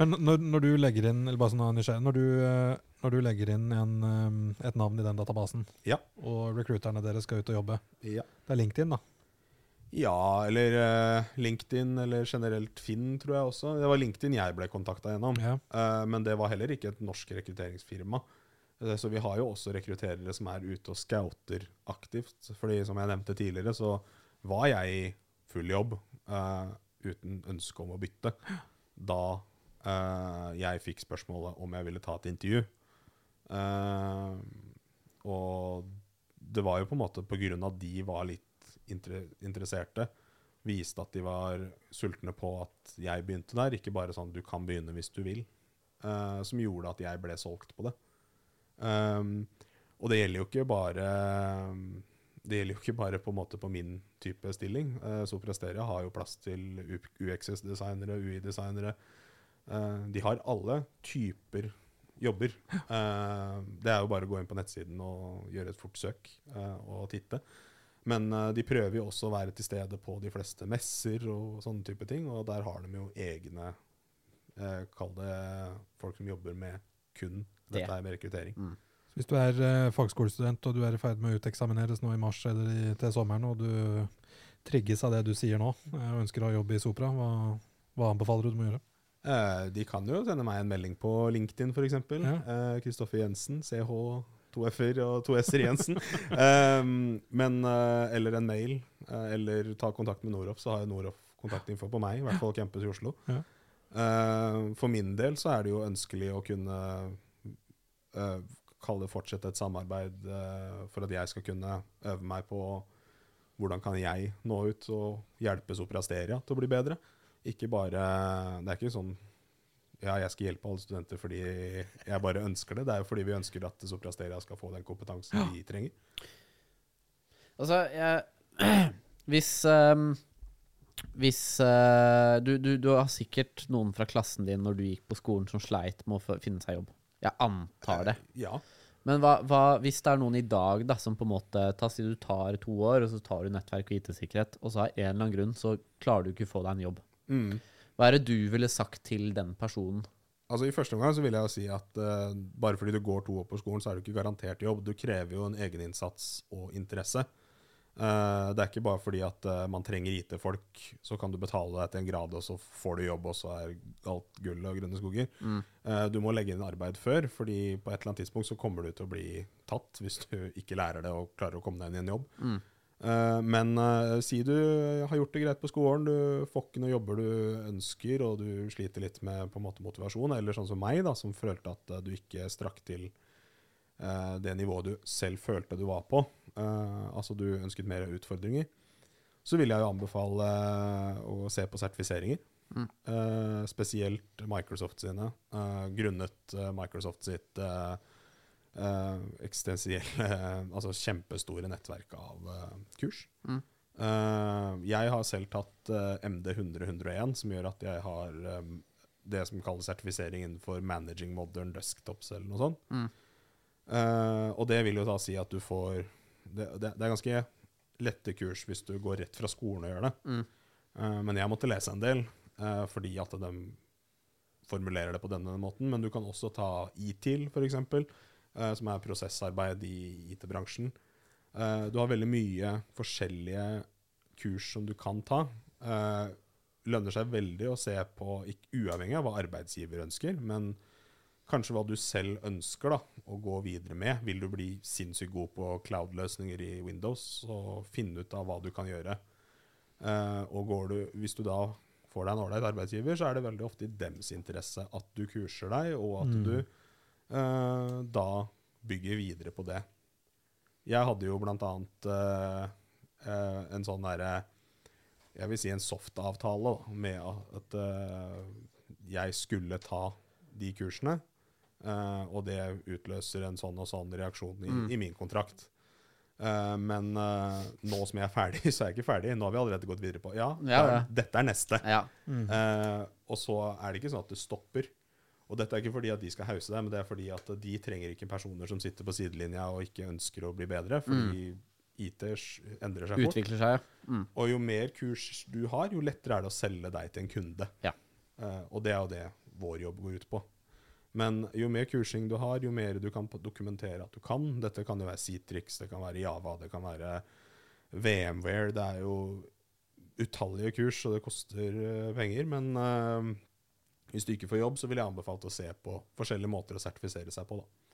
S2: Men når, når du legger inn eller bare sånn når du, når du legger inn en, et navn i den databasen,
S4: Ja.
S2: og recruiterne deres skal ut og jobbe,
S4: ja.
S2: det er LinkedIn, da.
S4: Ja, eller uh, LinkedIn, eller generelt Finn, tror jeg også. Det var LinkedIn jeg ble kontakta gjennom.
S2: Ja.
S4: Uh, men det var heller ikke et norsk rekrutteringsfirma. Uh, så vi har jo også rekrutterere som er ute og scouter aktivt. Fordi som jeg nevnte tidligere, så var jeg i full jobb uten ønske om å bytte da jeg fikk spørsmålet om jeg ville ta et intervju. Og det var jo på en måte på grunn av at de var litt interesserte, viste at de var sultne på at jeg begynte der, ikke bare sånn 'du kan begynne hvis du vil', uh, som gjorde at jeg ble solgt på det. Um, og det gjelder jo ikke bare Det gjelder jo ikke bare på på min type stilling. Uh, Soprasteria har jo plass til UXS-designere, UI-designere. Uh, de har alle typer jobber. Uh, det er jo bare å gå inn på nettsiden og gjøre et fort søk og titte. Men uh, de prøver jo også å være til stede på de fleste messer og sånne type ting. Og der har de jo egne uh, Kall det folk som jobber med kun
S1: Det.
S4: dette her med rekruttering.
S1: Mm.
S2: Så Hvis du er eh, fagskolestudent og du er i ferd med å uteksamineres nå i mars eller i, til sommeren, og du trigges av det du sier nå, eh, og ønsker å ha jobb i Sopra, hva, hva anbefaler du dem å gjøre?
S4: Eh, de kan jo sende meg en melding på LinkedIn, f.eks.
S2: Ja.
S4: Kristoffer Jensen, CH, to F-er og to S-er Jensen. um, men, uh, eller en mail, Uh, eller ta kontakt med Noroff, så har jeg Noroff kontaktinfo på meg, i hvert fall campus i Oslo.
S2: Ja.
S4: Uh, for min del så er det jo ønskelig å kunne eh, kalle det fortsette et samarbeid for at jeg skal kunne øve meg på hvordan kan jeg nå ut og hjelpe Soprasteria til å bli bedre. Ikke bare Det er ikke sånn ja, jeg skal hjelpe alle studenter fordi jeg bare ønsker det. Det er jo fordi vi ønsker at Soprasteria skal få den kompetansen de trenger.
S1: Altså, jeg Hvis um, Hvis uh, du, du, du har sikkert noen fra klassen din når du gikk på skolen som sleit med å finne seg jobb. Jeg antar det.
S4: Eh, Ja.
S1: Men hva, hva, hvis det er noen i dag da, som på en måte Ta si du tar to år, og så tar du nettverk og IT-sikkerhet, og så av en eller annen grunn så klarer du ikke å få deg en jobb.
S4: Mm.
S1: Hva er det du ville sagt til den personen?
S4: Altså I første omgang så vil jeg jo si at uh, bare fordi du går to år på skolen, så er du ikke garantert jobb. Du krever jo en egeninnsats og interesse. Uh, det er ikke bare fordi at uh, man trenger IT-folk, så kan du betale deg til en grad, og så får du jobb, og så er alt gull og grønne skoger. Eh, du må legge inn arbeid før, fordi på et eller annet tidspunkt så kommer du til å bli tatt hvis du ikke lærer det og klarer å komme deg inn i en jobb. Eh, men eh, si du har gjort det greit på skolen, du får ikke noen jobber du ønsker, og du sliter litt med på en måte motivasjon, eller sånn som meg, da, som følte at eh, du ikke strakk til eh, det nivået du selv følte du var på, eh, altså du ønsket mer utfordringer, så vil jeg jo anbefale eh, å se på sertifiseringer. Eh, spesielt Microsoft sine, eh, grunnet eh, Microsoft sitt eh, eh, eksistensielle Altså kjempestore nettverk av eh, kurs.
S1: Mm.
S4: Eh, jeg har selv tatt eh, MD 100-101, som gjør at jeg har eh, det som kalles sertifisering innenfor Managing Modern Desktops, eller noe sånt.
S1: Mm.
S4: Og det vil jo da si at du får Det, det, det er ganske lette kurs hvis du går rett fra skolen og gjør det.
S1: Mm.
S4: Men jeg måtte lese en del fordi at de formulerer det på denne måten. Men du kan også ta ITIL, f.eks., uh, som er prosessarbeid i IT-bransjen. Eh, du har veldig mye forskjellige kurs som du kan ta. Uh, lønner seg veldig å se på, ikke uavhengig av hva arbeidsgiver ønsker, men kanskje hva du selv ønsker da, å gå videre med. Vil du bli sinnssykt god på cloud-løsninger i Windows, så finn ut av hva du kan gjøre. Eh, og går du, hvis du da får deg en ålreit arbeidsgiver, så er det veldig ofte i dems interesse at du kurser deg, og at
S2: Mm.
S4: du eh, da bygger videre på det. Jeg hadde jo blant annet uh, uh, en sånn derre Jeg vil si en soft-avtale med at jeg skulle ta de kursene. eh, og det utløser en sånn og sånn reaksjon i,
S1: Mm.
S4: i min kontrakt. Uh, men uh, nå som jeg er ferdig, så er jeg ikke ferdig. Nå har vi allerede gått videre på Ja,
S1: Ja, ja.
S4: dette er neste.
S1: Ja.
S4: Eh, og så er det ikke sånn at det stopper. Og dette er ikke fordi at de skal hause deg, men det er fordi at de trenger ikke personer som sitter på sidelinja og ikke ønsker å bli bedre, fordi IT endrer seg fort.
S1: Utvikler seg, ja. Mm.
S4: Og jo mer kurs du har, jo lettere er det å selge deg til en kunde.
S1: Ja.
S4: Uh, og det er jo det vår jobb går ut på. Men jo mer kursing du har, jo mer du kan dokumentere at du kan. Dette kan jo være Citrix, det kan være Java, det kan være VMware. Det er jo utallige kurs, og det koster eh, penger. Men eh, hvis du ikke får jobb, så vil jeg anbefale å se på forskjellige måter å sertifisere seg på. da.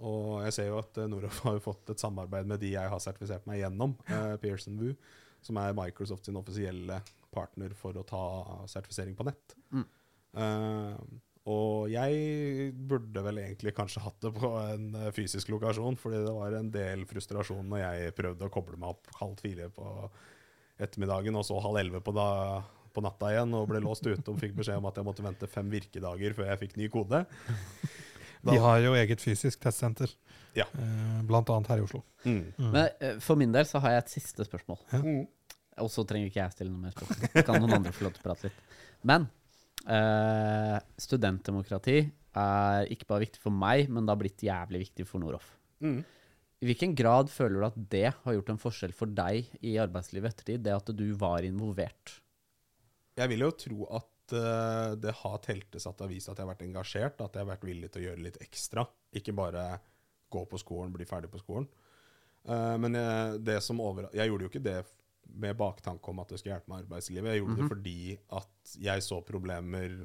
S4: Og jeg ser jo at uh, Noroff har fått et samarbeid med de jeg har sertifisert meg gjennom, eh, Pearson Woo, som er Microsoft sin offisielle partner for å ta sertifisering på nett.
S1: Mm.
S4: Eh, og jeg burde vel egentlig kanskje hatt det på en eh, fysisk lokasjon, fordi det var en del frustrasjon når jeg prøvde å koble meg opp halv fire på ettermiddagen, og så halv elleve på, da, på natta igjen, og ble låst ute og fikk beskjed om at jeg måtte vente fem virkedager før jeg fikk ny kode. Da-
S2: De har jo eget fysisk testsenter,
S4: Ja.
S2: bl.a. blant annet her i Oslo.
S4: Mm.
S2: Mm.
S1: Men eh, for min del så har jeg et siste spørsmål.
S4: Mm.
S1: Og så trenger ikke jeg stille noe mer spørsmål. Kan noen andre få lov til å prate litt. Men eh, studentdemokrati er ikke bare viktig for meg, men det har blitt jævlig viktig for Noroff.
S4: Mm.
S1: I hvilken grad føler du at det har gjort en forskjell for deg i arbeidslivet ettertid, det at du var involvert?
S4: Jeg vil jo tro at uh, det har teltes at det har vist at jeg har vært engasjert, at jeg har vært villig til å gjøre litt ekstra. Ikke bare gå på skolen, bli ferdig på skolen. Uh, men jeg, det som over, jeg gjorde jo ikke det med baktanke om at det skulle hjelpe meg i arbeidslivet. Jeg gjorde
S1: Mhm.
S4: det fordi at jeg så problemer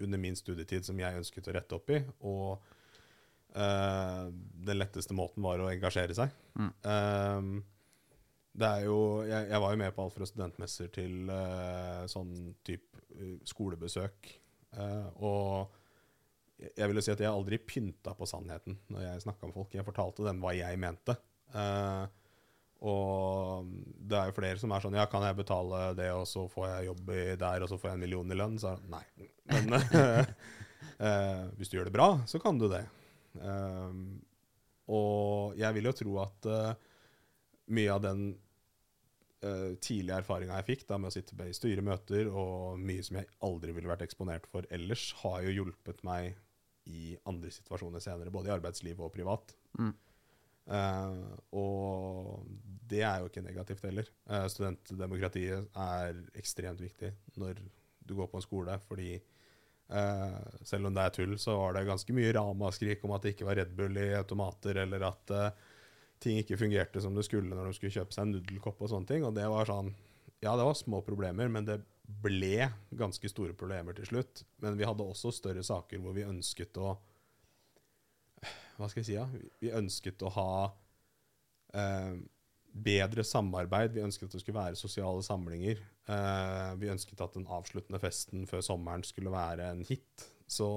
S4: under min studietid som jeg ønsket å rette opp i. Og uh, den letteste måten var å engasjere seg.
S1: Mm.
S4: Eh, det er jo, jeg, jeg var jo med på alt fra studentmesser til uh, sånn type eh, skolebesøk. Uh, og jeg- jeg vil jo si at jeg aldri pynta på sannheten når jeg snakka med folk. Jeg fortalte dem hva jeg mente. Og det er jo flere som er sånn Ja, kan jeg betale det, og så får jeg jobb der, og så får jeg en million i lønn? Så er det nei. Men hvis du gjør det bra, så kan du det. Og jeg vil jo tro at mye av den uh, tidlige erfaringa jeg fikk da med å sitte i styremøter, og mye som jeg aldri ville vært eksponert for ellers, har jo hjulpet meg i andre situasjoner senere, både i arbeidsliv og privat.
S1: Mm.
S4: Uh, og det er jo ikke negativt heller. Uh, studentdemokratiet er ekstremt viktig når du går på en skole, fordi uh, selv om det er tull, så var det ganske mye ramaskrik om at det ikke var Red Bull i automater, eller at eh, ting ikke fungerte som det skulle når de skulle kjøpe seg en nudelkopp og sånne ting. Og det var sånn Ja, det var små problemer, men det ble ganske store problemer til slutt. Men vi hadde også større saker hvor vi ønsket å Hva skal jeg si, ja? Vi ønsket å ha eh, bedre samarbeid. Vi ønsket at det skulle være sosiale samlinger. Eh, vi ønsket at den avsluttende festen før sommeren skulle være en hit. Så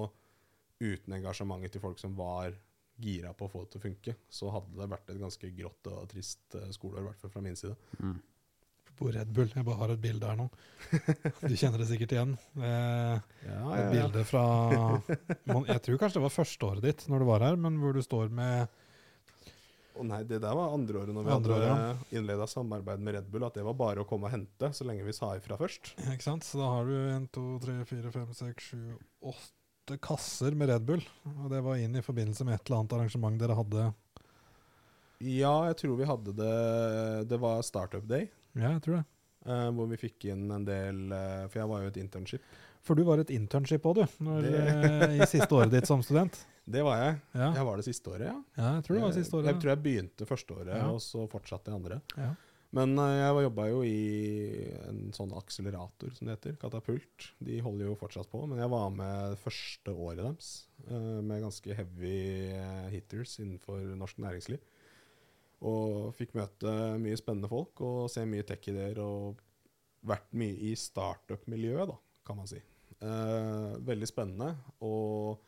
S4: uten engasjementet til folk som var gira på å få det til å funke, så hadde det vært et ganske grått og trist eh, skoleår, i hvert fall fra min side.
S1: Mm.
S2: På Red Bull. Jeg bare har et bilde her nå. Du kjenner det sikkert igjen. Eh, et bilde fra man, Jeg tror kanskje det var førsteåret ditt når du var her, men hvor du står med
S4: Å nei, det der var andre året når vi
S2: Andre
S4: hadde
S2: året,
S4: innleda samarbeid med Red Bull, at det var bare å komme og hente så lenge vi sa ifra først.
S2: Ikke sant? Så da har du en, to, tre, fire, fem, seks, sju, åtte kasser med Red Bull. Og det var inn i forbindelse med et eller annet arrangement dere hadde.
S4: Ja, jeg tror vi hadde det Det var Startup Day.
S2: Ja, jeg tror det.
S4: Uh, hvor vi fikk inn en del uh, For jeg var jo et internship.
S2: For du var et internship òg, du. Når, eh, I siste året ditt som student.
S4: Det var jeg.
S2: Ja,
S4: Jeg var det siste året, ja.
S2: ja jeg tror det var siste året.
S4: Jeg tror jeg begynte første året,
S2: Ja.
S4: og så fortsatte det andre.
S2: Ja.
S4: Men eh, jeg jobba jo i en sånn akselerator, som det heter. Katapult. De holder jo fortsatt på. Men jeg var med første året deres, eh, med ganske heavy eh, hitters innenfor norsk næringsliv. Og fikk møte mye spennende folk og se mye tech-ideer og vært mye i startup-miljøet, da, kan man si. Veldig spennende. Og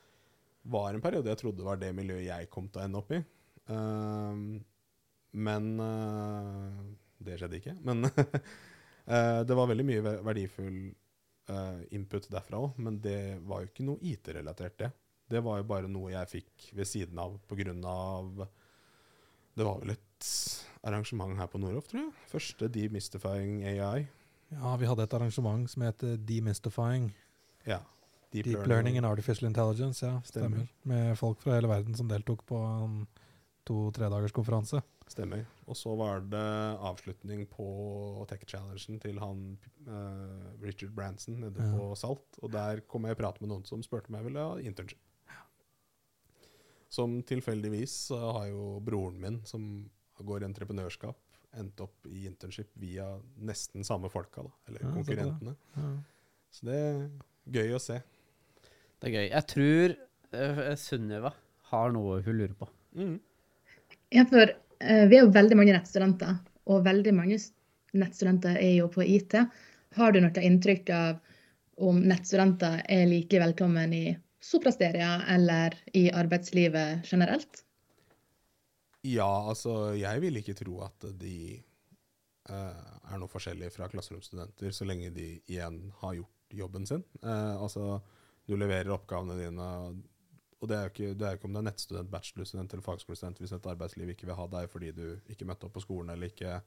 S4: var en periode jeg trodde var det miljøet jeg kom til å ende opp i. Men det skjedde ikke. Men eh, det var veldig mye verdifull eh, input derfra òg. Men det var jo ikke noe IT-relatert, det. Det var jo bare noe jeg fikk ved siden av av Det var vel et arrangement her på Nordhoff, tror jeg. Første Demystifying AI.
S2: ja, vi hadde et arrangement som het Demystifying
S4: Ja.
S2: Deep, Learning and Artificial Intelligence. Ja, stemmer.
S4: Stemmer.
S2: Med folk fra hele verden som deltok på en to-tredagerskonferanse.
S4: Stemmer. Og så var det avslutning på Tech-challengen til han uh, Richard Branson nede
S2: Ja.
S4: på Salt. Og der kom jeg i prat med noen som spurte meg om jeg ville ha internship. Som tilfeldigvis så har jo broren min, som går i entreprenørskap, endt opp i internship via nesten samme folka, da, eller
S2: Ja, så bra.
S4: konkurrentene.
S2: Ja.
S4: Så det er gøy å se.
S1: Det er gøy. Jeg tror uh, Sunniva har noe hun lurer på.
S4: Mm.
S3: Jeg eh, vi er jo veldig mange nettstudenter, og veldig mange nettstudenter er jo på IT. Har du noe inntrykk av om nettstudenter er like velkommen i Soprasteria eller i arbeidslivet generelt?
S4: Ja, altså, jeg vil ikke tro at de uh, er noe forskjellig fra klasseromsstudenter, så lenge de igjen har gjort jobben sin. Uh, altså, du leverer oppgavene dine, og det er jo ikke, det er jo ikke om du er nettstudent, bachelorstudent eller fagskolestudent hvis et arbeidsliv ikke vil ha deg fordi du ikke møtte opp på skolen eller ikke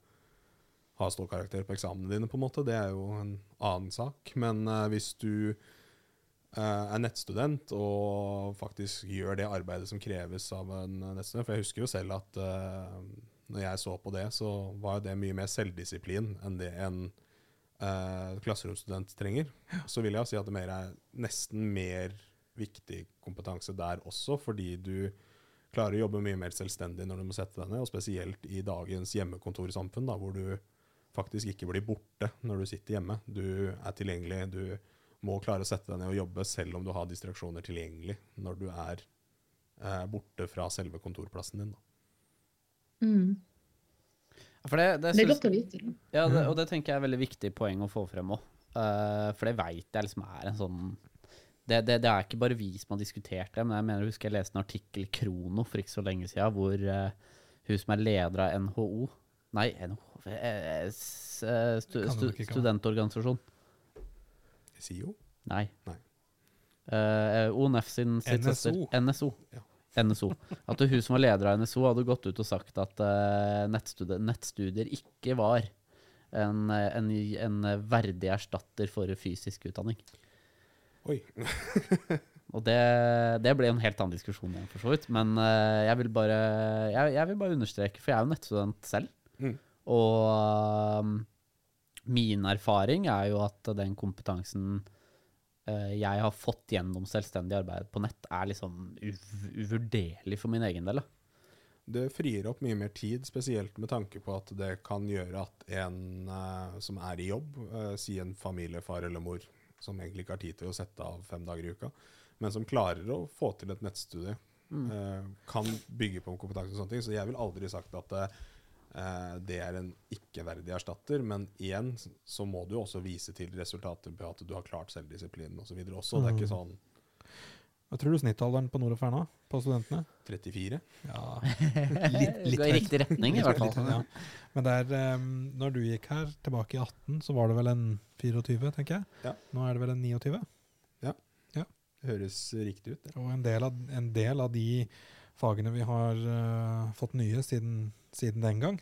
S4: har ståkarakter på eksamene dine, på en måte. Det er jo en annen sak. Men uh, hvis du uh, er nettstudent og faktisk gjør det arbeidet som kreves av en nettstudent. For jeg husker jo selv at uh, når jeg så på det, så var jo det mye mer selvdisiplin enn det en uh, klasseromsstudent trenger. Så vil jeg si at det mer er nesten mer viktig kompetanse der også, fordi du klarer å jobbe mye mer selvstendig når du må sette deg ned, og spesielt i dagens hjemmekontorsamfunn, da, hvor du faktisk ikke blir borte når du sitter hjemme. Du er tilgjengelig, du må klare å sette deg ned og jobbe selv om du har distraksjoner tilgjengelig når du er eh, borte fra selve kontorplassen din. Da.
S3: Mm.
S1: For det, det,
S3: Det er godt å vite.
S1: Ja, det, og det tenker jeg er veldig viktig poeng å få frem òg. for det veit jeg liksom er en sånn det, det, det er ikke bare vi som har diskutert det, men jeg mener husker jeg leste en artikkel i Krono for ikke så lenge siden, hvor uh, hun som er leder av NHO Nei, NHO eh, eh, stu, stu. Studentorganisasjon.
S4: SIO?
S1: Nei.
S4: Nei.
S1: Uh, ONF sin sitt
S2: NSO.
S1: søster- NSO.
S4: Ja.
S1: NSO. At hun som var leder av NSO, hadde gått ut og sagt at uh, nettstudier, nettstudier ikke var en, en, en verdig erstatter for fysisk utdanning.
S4: Oi.
S1: Og det, det ble en helt annen diskusjon igjen, for så vidt. Men eh, jeg vil bare jeg, jeg vil bare understreke, for jeg er jo nettstudent selv.
S4: Mm.
S1: Og um, min erfaring er jo at den kompetansen eh, jeg har fått gjennom selvstendig arbeid på nett, er liksom uvurderlig for min egen del.
S4: Det frier opp mye mer tid, spesielt med tanke på at det kan gjøre at en eh, som er i jobb, si en familiefar eller mor, som egentlig ikke har tid til å sette av fem dager i uka, men som klarer å få til et nettstudie, eh, kan bygge på kompetanse og sånne ting. Så jeg vil aldri sagt at eh, det er en ikke-verdig erstatter, men igjen så må du også vise til resultater på at du har klart selvdisiplinen osv. også. Det er ikke sånn
S2: Hva tror du snittalderen på Nord og Ferna på studentene?
S4: 34.
S2: Ja,
S1: Litt,
S2: litt
S1: Går i riktig retning, i hvert fall.
S2: Litt, ja. Men der, um, når du gikk her tilbake i 18, så var det vel en 24, tenker jeg.
S4: Ja.
S2: Nå er det vel en 29.
S4: Høres riktig ut, Ja.
S2: Og en del av, en del av de fagene vi har uh, fått nye siden, siden den gang,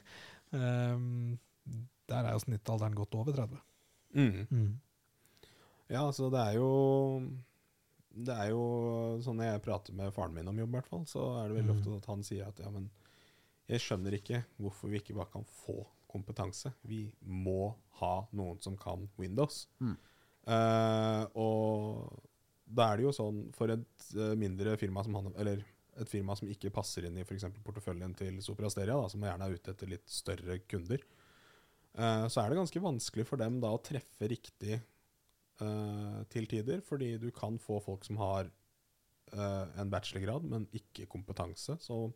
S2: um, der er jo snittalderen godt over 30.
S4: Mm.
S2: Mm.
S4: Ja, altså det er jo Det er jo sånn jeg prater med faren min om jobb, i hvert fall, så er det veldig
S2: Mm.
S4: ofte at han sier at ja, men jeg skjønner ikke hvorfor vi ikke bare kan få kompetanse. Vi må ha noen som kan Windows.
S1: Mm.
S4: Uh, og da er det jo sånn for et eh, mindre firma som han Eller et firma som ikke passer inn i f.eks. porteføljen til Soprasteria, da, som gjerne er ute etter litt større kunder, uh, så er det ganske vanskelig for dem da å treffe riktig eh, til tider, fordi du kan få folk som har uh, en bachelorgrad, men ikke kompetanse, som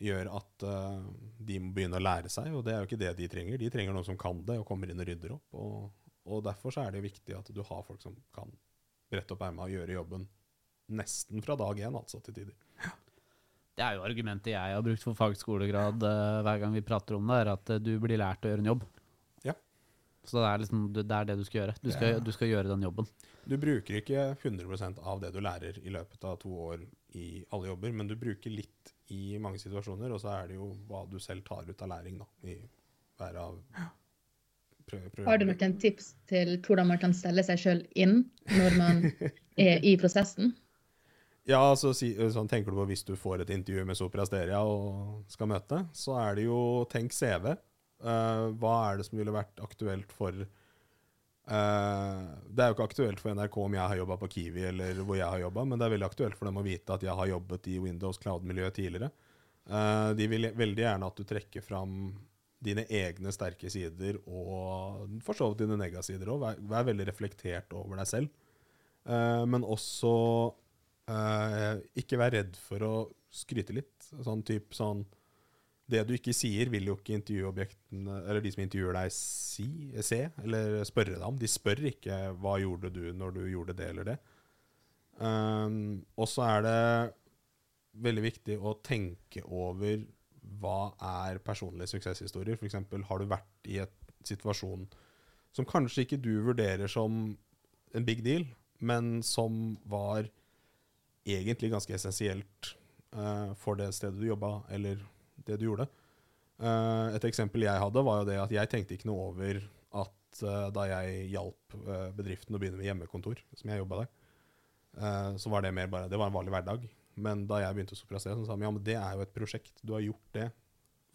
S4: gjør at uh, de må begynne å lære seg, og det er jo ikke det de trenger. De trenger noen som kan det, og kommer inn og rydder opp. Og, og derfor er det viktig at du har folk som kan brette opp ermet og gjøre jobben nesten fra dag én, altså, til tider.
S1: Det er jo argumentet jeg har brukt for fagskolegrad uh, hver gang vi prater om det, er at uh, du blir lært å gjøre en jobb. Så det er, liksom, det er det du skal gjøre. Du skal,
S2: Ja.
S1: du skal gjøre den jobben.
S4: Du bruker ikke 100% av det du lærer i løpet av to år i alle jobber, men du bruker litt i mange situasjoner, og så er det jo hva du selv tar ut av læring da, i hver av.
S3: Har du noen tips til hvordan man kan stelle seg sjøl inn når man er i prosessen?
S4: Ja, altså si, sånn tenker du på hvis du får et intervju med Sopra Steria og skal møte, så er det jo tenk CV. Eh, hva er det som ville vært aktuelt for uh, Det er jo ikke aktuelt for NRK om jeg har jobba på Kiwi eller hvor jeg har jobba, men det er veldig aktuelt for dem å vite at jeg har jobbet i Windows Cloud-miljøet tidligere. Uh, de vil veldig gjerne at du trekker fram dine egne sterke sider og for så vidt dine negasider òg. Vær, vær veldig reflektert over deg selv. Men også ikke vær redd for å skryte litt. Sånn typ sånn Det du ikke sier, vil jo ikke intervjuobjektene, eller de som intervjuer deg, si, se eller spørre deg om. De spør ikke 'hva gjorde du når du gjorde det eller det'. Um, og så er det veldig viktig å tenke over hva er personlige suksesshistorier. F.eks. har du vært i et situasjon som kanskje ikke du vurderer som en big deal, men som var egentlig ganske essensielt uh, for det stedet du jobba, eller det du gjorde. Uh, et eksempel jeg hadde, var jo det at jeg tenkte ikke noe over at uh, da jeg hjalp bedriften å begynne med hjemmekontor, som jeg jobba der, så var det mer bare Det var en vanlig hverdag. Men da jeg begynte å soprastere, så sa de ja, men det er jo et prosjekt. Du har gjort det.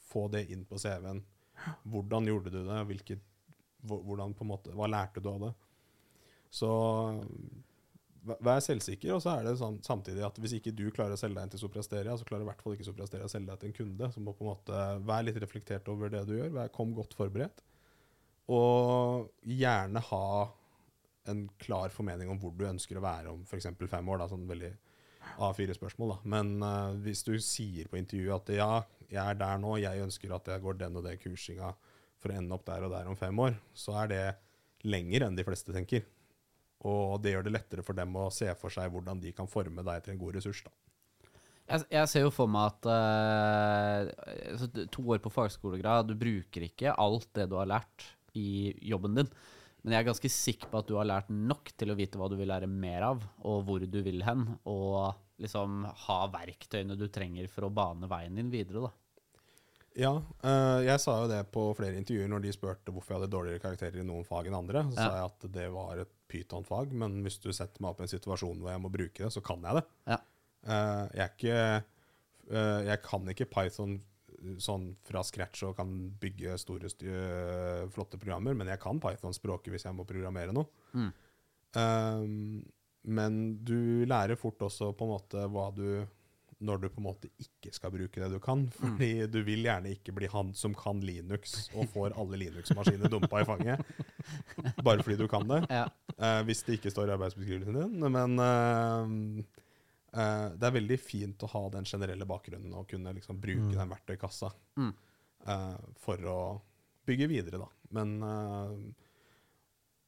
S4: Få det inn på CV-en. Hvordan gjorde du det? Hvilket, hvordan måte, hva lærte du av det? Så vær selvsikker, og så er det sånn samtidig at hvis ikke du klarer å selge deg inn til Soprasteria, så klarer i hvert fall ikke Soprasteria å selge deg til en kunde. Så må på en måte være litt reflektert over det du gjør. Vær, kom godt forberedt. Og gjerne ha en klar formening om hvor du ønsker å være om f.eks. fem år. Da, sånn veldig A4-spørsmål, da. Men uh, hvis du sier på intervjuet at ja, jeg er der nå, jeg ønsker at jeg går den og den kursinga for å ende opp der og der om fem år, så er det lenger enn de fleste tenker. Og det gjør det lettere for dem å se for seg hvordan de kan forme deg til en god ressurs. da.
S1: Jeg, ser jo for meg at uh, to år på fagskolegrad, du bruker ikke alt det du har lært i jobben din. Men jeg er ganske sikker på at du har lært nok til å vite hva du vil lære mer av, og hvor du vil hen, og liksom ha verktøyene du trenger for å bane veien din videre, da.
S4: Ja, øh, jeg sa jo det på flere intervjuer når de spurte hvorfor jeg hadde dårligere karakterer i noen fag enn andre. Så ja. sa jeg at det var et pytonfag, men hvis du setter meg opp i en situasjon hvor jeg må bruke det, så kan jeg det. Ja. Uh, jeg, er ikke, uh, jeg kan ikke Python sånn fra scratch og kan bygge store, uh, flotte programmer, men jeg kan Python-språket hvis jeg må programmere noe. Mm. Um, men du lærer fort også på en måte hva du Når du på en måte ikke skal bruke det du kan. Mm. Fordi mm. du vil gjerne ikke bli han som kan Linux og får alle Linux-maskiner dumpa i fanget. Bare fordi du kan det. Ja. Uh, hvis det ikke står i arbeidsbeskrivelsen din. Men uh, Uh, det er veldig fint å ha den generelle bakgrunnen og kunne liksom bruke mm. den verktøykassa mm. for å bygge videre, da. Men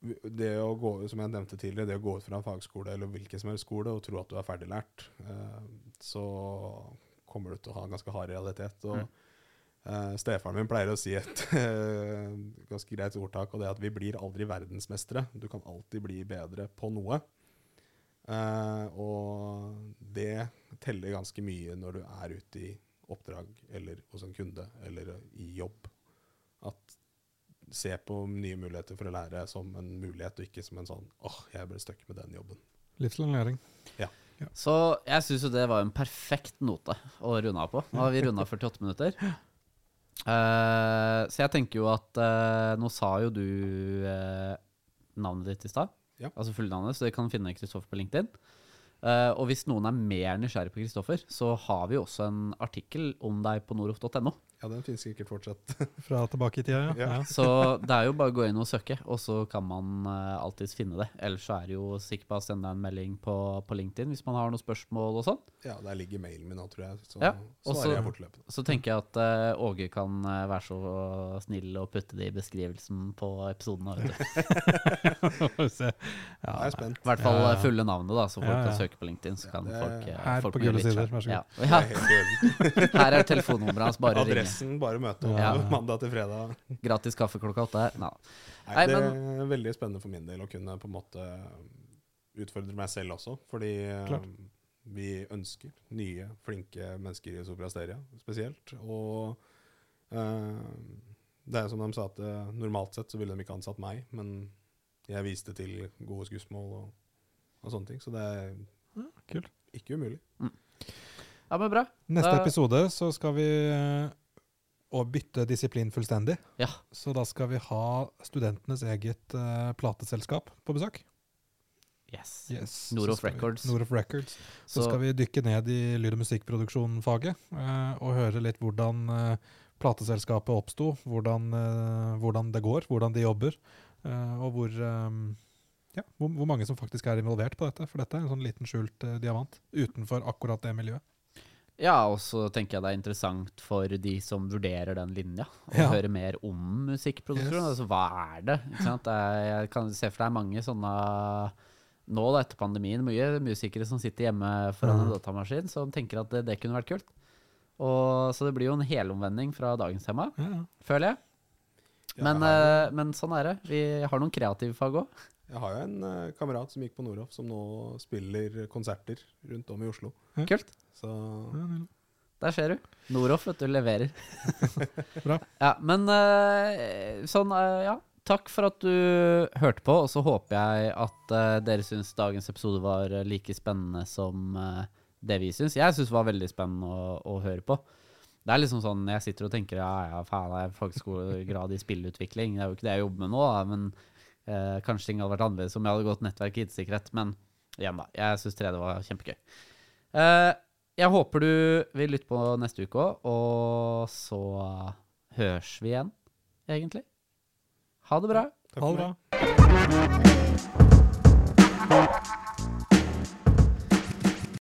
S4: det å gå som jeg nevnte tidligere, det å gå ut fra en fagskole eller hvilken som helst skole og tro at du er ferdiglært, så kommer du til å ha en ganske hard realitet. Og mm. stefaren min pleier å si et ganske greit ordtak, og det er at vi blir aldri verdensmestere. Du kan alltid bli bedre på noe. Uh, og det teller ganske mye når du er ute i oppdrag eller hos en kunde eller i jobb. At se på nye muligheter for å lære som en mulighet, og ikke som en sånn åh, oh, jeg ble stuck med den jobben.
S2: Livslang læring.
S4: Ja.
S1: Ja. Så jeg syns jo det var en perfekt note å runde av på. Nå har vi runda 48 minutter. Uh, så jeg tenker jo at uh, Nå sa jo du navnet ditt i stad. Ja. Altså fullnavnet, så dere kan finne Kristoffer på LinkedIn. Uh, og hvis noen er mer nysgjerrig på Kristoffer, så har vi også en artikkel om deg på noroff.no.
S4: Ja, den finnes sikkert fortsatt.
S2: Fra tilbake i tida, ja. ja.
S1: Så det er jo bare å gå inn og søke, og så kan man uh, alltids finne det. Ellers så er det jo sikkert bare å sende en melding på, på, LinkedIn hvis man har noen spørsmål og sånn.
S4: Ja, der ligger mailen min nå, tror jeg. Så ja. svarer jeg fortløpende.
S1: Så tenker jeg at uh, Åge kan uh, være så snill å putte det i beskrivelsen på episoden.
S4: ja, jeg er spent.
S1: I hvert fall fulle navnet, da, så folk kan søke på LinkedIn. Så kan folk,
S2: Her
S1: folk
S2: på Gule sider, vær så god.
S1: Her er telefonnummeret hans, bare ringe
S4: pressen bare møte opp ja. mandag til fredag.
S1: Gratis kaffe klokka åtte.
S4: Nei. Nei, det er veldig spennende for min del å kunne på en måte utfordre meg selv også. Fordi Klart. vi ønsker nye, flinke mennesker i Soprasteria spesielt. Og uh, det er som de sa at uh, normalt sett så ville de ikke ansatt meg, men jeg viste til gode skussmål og, og sånne ting. Så det er ja, ikke umulig. Mm.
S1: Ja, men bra.
S2: Neste da... episode så skal vi å bytte disiplin fullstendig.
S1: Ja.
S2: Så da skal vi ha studentenes eget uh, plateselskap på besøk.
S1: Yes. yes. Noroff Records.
S2: Noroff Records. Så, så, skal vi dykke ned i lyd- og musikkproduksjonfaget uh, og høre litt hvordan, uh, plateselskapet oppsto, hvordan, eh, hvordan det går, hvordan de jobber, eh, og hvor, um, ja, hvor, hvor mange som faktisk er involvert på dette. For dette er en sånn liten skjult eh, diamant utenfor akkurat det miljøet.
S1: Ja, og så tenker jeg det er interessant for de som vurderer den linja, å
S2: Ja.
S1: høre mer om musikkproduksjon.
S2: Yes.
S1: Altså, hva er det? Det er, jeg kan se for deg mange sånne Nå da, etter pandemien, mye musikere som sitter hjemme foran en
S2: Mhm.
S1: datamaskin, som tenker at det, det kunne vært kult. Og, så det blir jo en helomvending fra dagens tema,
S2: Ja, ja.
S1: føler jeg.
S4: Ja,
S1: Men,
S4: jeg, har,
S1: eh, men sånn er det. Vi har noen kreative fag òg.
S4: jeg har jo en eh, kamerat som gikk på Noroff, som nå spiller konserter rundt om i Oslo.
S1: Kult.
S4: Så
S1: Der ser du. Noroff, vet du, leverer.
S2: Bra.
S1: Ja, men eh, sånn, eh, ja. Takk for at du hørte på, og så håper jeg at eh, dere syns dagens episode var like spennende som det vi syns. Jeg syns det var veldig spennende å, å høre på. Det er liksom sånn, Jeg sitter og tenker ja, ja, faen, jeg er fagskolegrad i spillutvikling. Det er jo ikke det jeg jobber med nå, da, men eh, kanskje ting hadde vært annerledes om jeg hadde gått nettverk og IT-sikkerhet. Men igjen, da. Jeg syns 3D var kjempegøy. Eh, jeg håper du vil lytte på neste uke òg, og så høres vi igjen, egentlig. Ha det bra.
S4: takk
S2: Ha
S4: for
S2: det
S4: meg.
S2: bra.